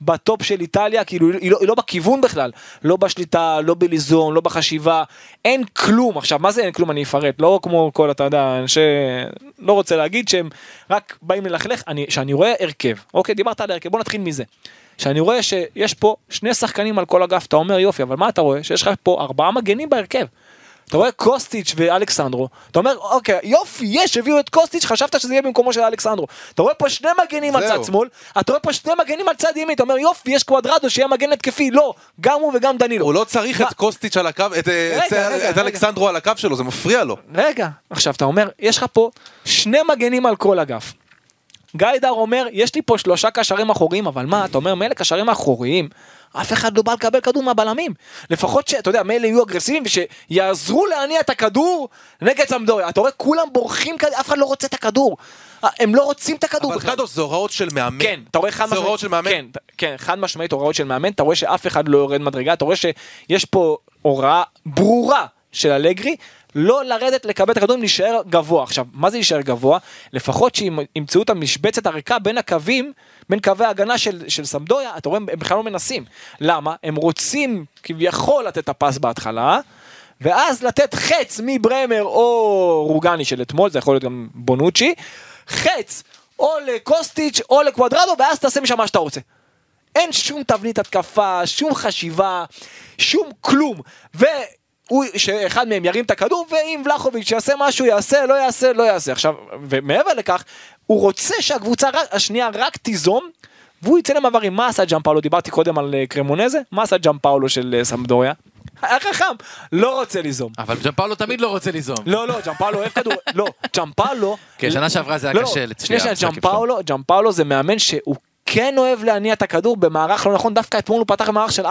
D: בטופ של איטליה, כאילו היא לא, היא לא בכיוון בכלל, לא בשליטה, לא בליזון, לא בחשיבה, אין כלום. עכשיו, מה זה אין כלום? אני אפרט, לא כמו כל, אתה יודע, אנשי, לא רוצה להגיד שהם רק באים ללכלך, אני, שאני רואה הרכב, אוקיי? דיברת על הרכב, בוא נתחיל מזה. שאני רואה שיש פה שני שחקנים על כל אגף, אתה אומר יופי, אבל מה אתה רואה? שיש לך פה ארבעה מגנים בהרכב. אתה רואה קוסטיץ' ואלכסנדרו, אתה אומר אוקיי יופי יש הביאו את קוסטיץ' חשבת שזה יהיה במקומו של אלכסנדרו, אתה רואה פה שני מגנים על. צד שמאל, אתה רואה פה שני מגנים על צד ימין, אתה אומר יופי יש קוואדרדו שיהיה מגן התקפי, לא, גם הוא וגם דנילו.
A: הוא לא צריך את קוסטיץ' על הקו, את, אה,
D: רגע.
A: אלכסנדרו על הקו שלו, זה מפריע לו.
D: רגע, עכשיו אתה אומר, יש לך פה שני מגנים על כל אגף. גיידר אומר, יש לי פה שלושה קשרים אחוריים, אבל מה, אתה אומר, מילא קשרים אחוריים, אף אחד לא בא לקבל כדור מהבלמים. לפחות שאתה יודע, מילא יהיו אגרסיביים ושיעזרו להניע את הכדור נגד סמדוריה. אתה רואה, כולם בורחים אף אחד לא רוצה את הכדור. אה, הם לא רוצים את הכדור
A: אבל
D: בכלל.
A: קדוש זה הוראות של מאמן.
D: כן, אתה רואה חד
A: זה הוראות של מאמן.
D: כן, כן, חד משמעית הוראות של מאמן, אתה רואה שאף אחד לא יורד מדרגה, אתה רואה שיש פה הוראה ברורה של אלגרי, לא לרדת לקבל את הכדורים, להישאר גבוה. עכשיו, מה זה להישאר גבוה? לפחות שימצאו את המשבצת הריקה בין הקווים, בין קווי ההגנה של, של סמדויה, אתה רואה, הם בכלל לא מנסים. למה? הם רוצים כביכול לתת את הפס בהתחלה. ואז לתת חץ מברמר או רוגני של אתמול, זה יכול להיות גם בונוצ'י, חץ או לקוסטיץ' או לקוואדרדו, ואז תעשה משם מה שאתה רוצה. אין שום תבנית התקפה, שום חשיבה, שום כלום. והוא, שאחד מהם ירים את הכדור, ואם ולחוביץ' יעשה משהו, יעשה, לא יעשה, לא יעשה. עכשיו, ומעבר לכך, הוא רוצה שהקבוצה רק- השנייה רק תיזום, והוא יצא למעברים. מה עשה ג'אם פאולו? דיברתי קודם על אה, קרמונזה, מה עשה ג'אם פאולו של אה, סמדוריה? היה חכם, לא רוצה ליזום.
C: אבל ג'מפאולו תמיד לא רוצה ליזום.
D: לא, לא, ג'מפאולו אוהב כדור, לא, ג'מפאולו...
C: כן, שנה שעברה זה היה
D: לא, לא,
C: קשה
D: שנייה, שנייה,
C: לצפייה,
D: ג'מפאולו, ג'מפאולו זה מאמן שהוא כן אוהב להניע את הכדור במערך לא נכון, דווקא אתמול הוא פתח במערך של 4-5-1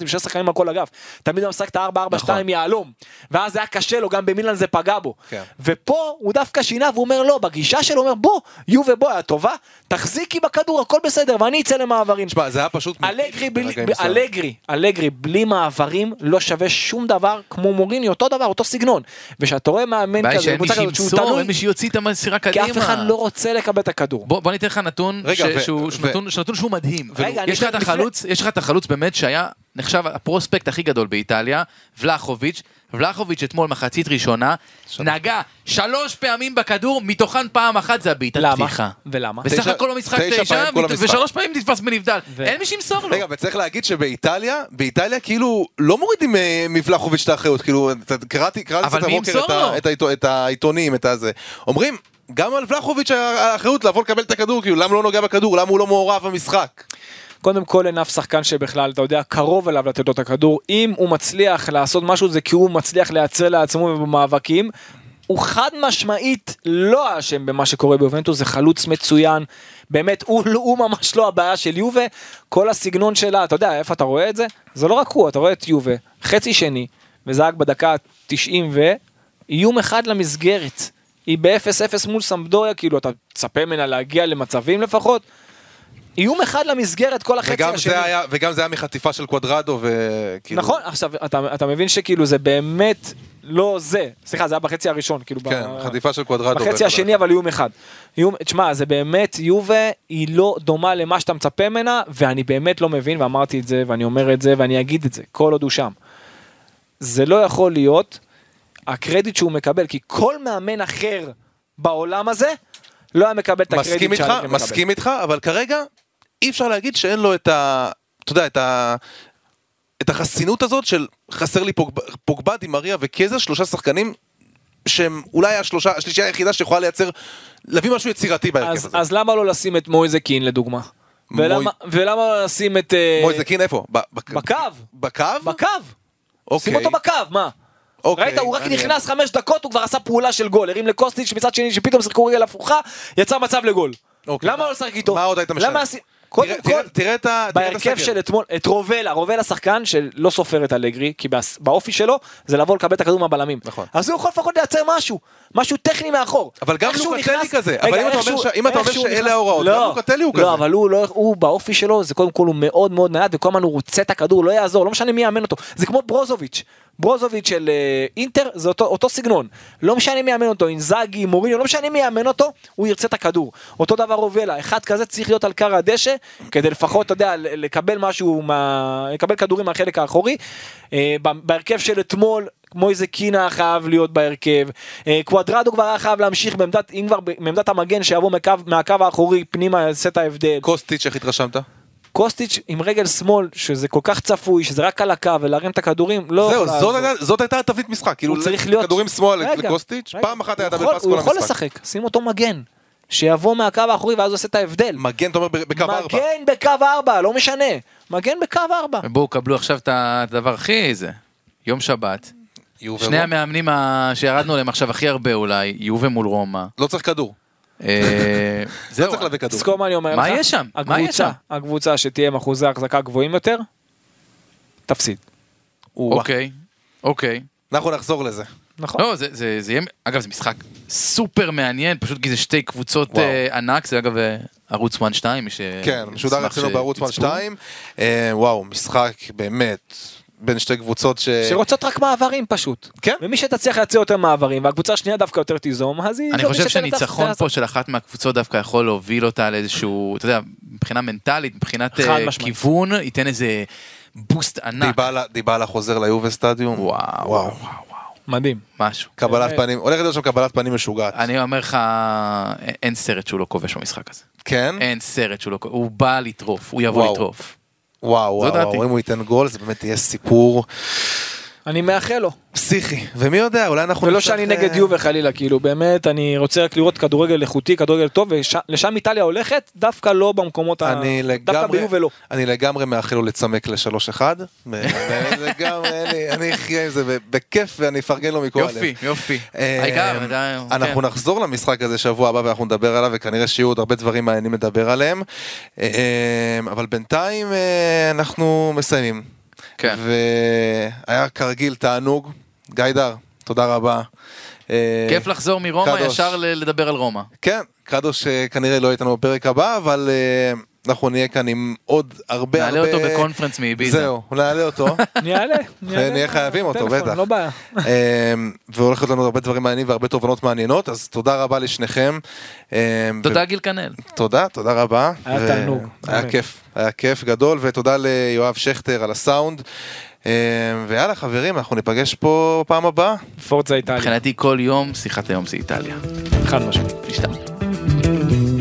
D: עם שני שחקנים על כל אגף. תמיד הוא משחק את ה-4-4-2
C: נכון.
D: יהלום. ואז זה היה קשה לו, גם במילאן זה פגע בו.
A: כן.
D: ופה הוא דווקא שינה והוא אומר לא, בגישה שלו הוא אומר בוא, יובה בוא, היה טובה, תחזיקי בכדור, הכל בסדר, ואני אצא למעברים.
A: תשמע, זה היה פשוט...
D: אלגרי, בלי. אלגרי, אלגרי בלי מעברים לא שווה שום דבר כמו מוריני, אותו דבר, אותו סגנון. וכשאתה רואה מאמן כזה,
C: שאין מי
D: קבוצה כזאת שהוא
C: שימסור,
D: תלוי,
C: אין מי שיוציא את המסירה
D: כי
C: קדימה.
D: אף אחד לא רוצה לקבל את הכדור.
C: בוא, בוא ניתן לך נתון,
A: רגע,
C: ש-
A: ו-
C: שהוא,
A: ו-
C: שנתון שהוא מדהים. יש לך את החלוץ, יש לך את החלוץ באמת שהיה נחשב הפרוספקט הכי גדול באיטליה, ולחוביץ'. ולחוביץ' אתמול מחצית ראשונה, נגע שלוש פעמים בכדור, מתוכן פעם אחת זה הבעיטת
D: למה?
C: פתיחה.
D: ולמה?
C: בסך הכל במשחק
A: תשע.
C: ושלוש פעמים נתפס בנבדל. אין מי שימסור לו.
A: רגע, וצריך להגיד שבאיטליה, באיטליה כאילו לא מורידים אה, מבלחוביץ' את האחריות, כאילו, קראתי קראתי קצת הבוקר את העיתונים, את הזה. אומרים, גם על ולחוביץ' האחריות לבוא לקבל את הכדור, כאילו, למה לא נוגע בכדור, למה הוא לא מעורב במשחק.
D: קודם כל אין אף שחקן שבכלל, אתה יודע, קרוב אליו לתת לו את הכדור. אם הוא מצליח לעשות משהו זה כי הוא מצליח לייצר לעצמו במאבקים. הוא חד משמעית לא אשם במה שקורה ביובנטוס, זה חלוץ מצוין. באמת, הוא, הוא ממש לא הבעיה של יובה. כל הסגנון שלה, אתה יודע, איפה אתה רואה את זה? זה לא רק הוא, אתה רואה את יובה, חצי שני, וזה רק בדקה 90 ו... איום אחד למסגרת. היא ב-0-0 מול סמדוריה, כאילו, אתה תצפה ממנה להגיע למצבים לפחות. איום אחד למסגרת כל החצי
A: וגם
D: השני.
A: זה היה- וגם זה היה מחטיפה של קוודרדו, וכאילו...
D: נכון, עכשיו אתה, אתה מבין שכאילו זה באמת לא זה, סליחה זה היה בחצי הראשון, כאילו
A: כן,
D: ב-
A: חטיפה של קוודרדו.
D: בחצי השני אבל איום אחד. איום, תשמע זה באמת יובה היא לא דומה למה שאתה מצפה ממנה ואני באמת לא מבין ואמרתי את זה ואני אומר את זה ואני אגיד את זה כל עוד הוא שם. זה לא יכול להיות הקרדיט שהוא מקבל כי כל מאמן אחר בעולם הזה לא היה מקבל את הקרדיט
A: מסכים איתך,
D: שהאלגרי מקבל.
A: מסכים איתך, אבל כרגע אי אפשר להגיד שאין לו את ה... אתה יודע, את ה... את החסינות הזאת של חסר לי פוגב- פוגבה, דימריה וקזר, שלושה שחקנים שהם אולי השלושה, השלישייה היחידה שיכולה לייצר, להביא משהו יצירתי בהרכב
D: אז,
A: הזה.
D: אז למה לא לשים את מויזה קין לדוגמה?
A: מוי-
D: ולמה, ולמה לא לשים את... אה,
A: מויזה קין איפה?
D: בקו.
A: בקו?
D: בקו.
A: אוקיי.
D: שים אותו בקו, מה?
A: אוקיי,
D: ראית, הוא רק
A: מעניין.
D: נכנס חמש דקות, הוא כבר עשה פעולה של גול. הרים לקוסטיץ' מצד שני, שפתאום שיחקו רגל הפוכה, יצא מצב לגול.
A: אוקיי.
D: למה לא לשחק איתו?
A: מה עוד היית משנה?
D: למה עשי- קודם
A: תראה-
D: כל,
A: תראה- תראה את ה... תראה את
D: בהרכב. של אתמול, את רובלה, רובלה שחקן שלא סופר את אלגרי, כי באופי שלו זה לבוא לקבל את הכדור מהבלמים.
A: נכון.
D: אז הוא יכול לפחות לייצר משהו, משהו טכני מאחור.
A: אבל גם לוקטלי כזה,
D: רגע,
A: אבל אם אתה אומר ש- אם אתה אומר שאלה
D: נכנס-
A: ההוראות,
D: לא,
A: גם לוקטלי הוא כזה.
D: לא, אבל הוא לא, הוא באופי שלו, זה קודם כל הוא מאוד מאוד נייד, וכל הזמן הוא רוצה את הכדור, לא יעזור, לא משנה מי יאמן אותו. זה כמו ברוזוביץ'. ברוזוביץ' של אה, אינטר זה אותו, אותו סגנון. לא משנה מי יאמן אותו, אינזאגי, מוריניו, לא משנה מי יאמן אותו, הוא ירצה את הכדור. אותו דבר רובלה, אחד כזה צריך להיות על קר הדשא, כדי לפחות, אתה יודע, לקבל משהו, מה... לקבל כדורים מהחלק האחורי. אה, בהרכב של אתמול, מויזה קינה חייב להיות בהרכב, אה, קוואדרדו כבר היה חייב להמשיך בעמדת, אם כבר ב- מעמדת המגן שיבוא מהקו, מהקו האחורי פנימה יעשה את ההבדל.
A: קוסטיץ', איך התרשמת?
D: קוסטיץ' עם רגל שמאל, שזה כל כך צפוי, שזה רק על הקו, ולהרים את הכדורים, לא
A: זהו, זאת. הייתה- זאת הייתה התבנית משחק, כאילו
D: הוא צריך להיות...
A: כדורים שמאל
D: רגע,
A: לקוסטיץ',
D: רגע.
A: פעם אחת היה דאבל פאס כל
D: הוא יכול
A: המשחק.
D: לשחק, שים אותו מגן. שיבוא מהקו האחורי ואז עושה את ההבדל.
A: מגן, אתה אומר, בקו ארבע.
D: מגן בקו ארבע, לא משנה. מגן בקו ארבע.
C: בואו קבלו עכשיו את הדבר הכי זה. יום שבת. שני. המאמנים שירדנו עליהם עכשיו הכי הרבה אולי, יובה מול רומא.
A: לא צריך כדור.
C: אה, זהו.
A: צריך להביא כדור.
D: תזכור מה אני אומר לך.
C: מה יש שם? מה יש
D: הקבוצה,
C: שם?
D: הקבוצה שתהיה עם אחוזי החזקה גבוהים יותר, תפסיד.
C: אוקיי, אוקיי.
A: אנחנו נחזור לזה.
D: נכון.
C: לא, זה, זה, זה יהיה, אגב זה משחק סופר מעניין, פשוט כי זה שתי קבוצות. אה, ענק, זה אגב אה, ערוץ 1-2, מי ש...
A: כן, משודר אצלנו בערוץ 1
C: שיצפו.
A: 2. וואו, משחק באמת בין שתי קבוצות ש...
D: שרוצות רק מעברים פשוט.
A: כן.
D: ומי שתצליח לייצר יותר מעברים, והקבוצה השנייה דווקא יותר תיזום, אז היא...
C: אני חושב שניצחון. פה של אחת מהקבוצות דווקא יכול להוביל אותה לאיזשהו, אתה יודע, מבחינה מנטלית, מבחינת אה. כיוון, ייתן איזה בוסט ענק.
A: דיבלה- דיבלה חוזר ליובה סטדיום.
C: וואו,
A: וואו.
C: וואו, וואו, וואו,
D: מדהים.
C: משהו.
A: קבלת
D: אה,
A: פנים, הולכת להיות שם קבלת פנים משוגעת.
C: אני אומר לך, אין- סרט שהוא לא כובש במשחק הזה.
A: כן?
C: אין סרט שהוא לא כובש, הוא בא לטרוף, הוא יבוא. לטרוף.
A: וואו. וואו, אם הוא ייתן גול זה באמת יהיה סיפור
D: אני מאחל לו.
A: פסיכי. ומי יודע, אולי אנחנו...
D: ולא שאני
A: אה,
D: נגד יובה חלילה, כאילו באמת, אני רוצה רק לראות כדורגל איכותי, כדורגל טוב, ולשם איטליה הולכת, דווקא לא במקומות ה...
A: אני
D: דווקא
A: לגמרי,
D: ביובה לא.
A: אני לגמרי מאחל לו לצמק לשלוש אחד. לגמרי, אני- אני אחיה עם זה בכיף ואני אפרגן לו מכל הלב.
C: יופי, יופי.
A: אה,
C: אתה-
A: אנחנו
C: כן.
A: נחזור למשחק הזה שבוע הבא ואנחנו נדבר עליו וכנראה שיהיו עוד הרבה דברים מעניינים לדבר עליהם. אה, אבל בינתיים אה, אנחנו מסיימים.
C: כן.
A: והיה כרגיל תענוג. גיידר, תודה רבה. אה,
C: כיף לחזור מרומא
A: קדוש.
C: ישר לדבר על רומא.
A: כן, קדוש אה, כנראה לא איתנו בפרק הבא, אבל אה, אנחנו נהיה כאן עם עוד הרבה הרבה...
C: נעלה אותו בקונפרנס מאביזה.
A: זהו, נעלה אותו.
D: אני אעלה.
A: נהיה חייבים אותו, בטח.
D: לא בעיה.
A: אמ, והולך להיות לנו הרבה דברים מעניינים והרבה תובנות מעניינות, אז תודה רבה לשניכם. אמ,
C: תודה גיל כנל.
A: תודה, תודה רבה.
D: היה תענוג,
A: היה. כיף, היה כיף גדול, ותודה ליואב שכטר על הסאונד. אמ, ויאללה חברים, אנחנו ניפגש פה בפעם הבאה.
D: פורצה איטליה.
C: מבחינתי כל יום שיחת היום זה איטליה.
D: חד משמעית.
C: נשתמע.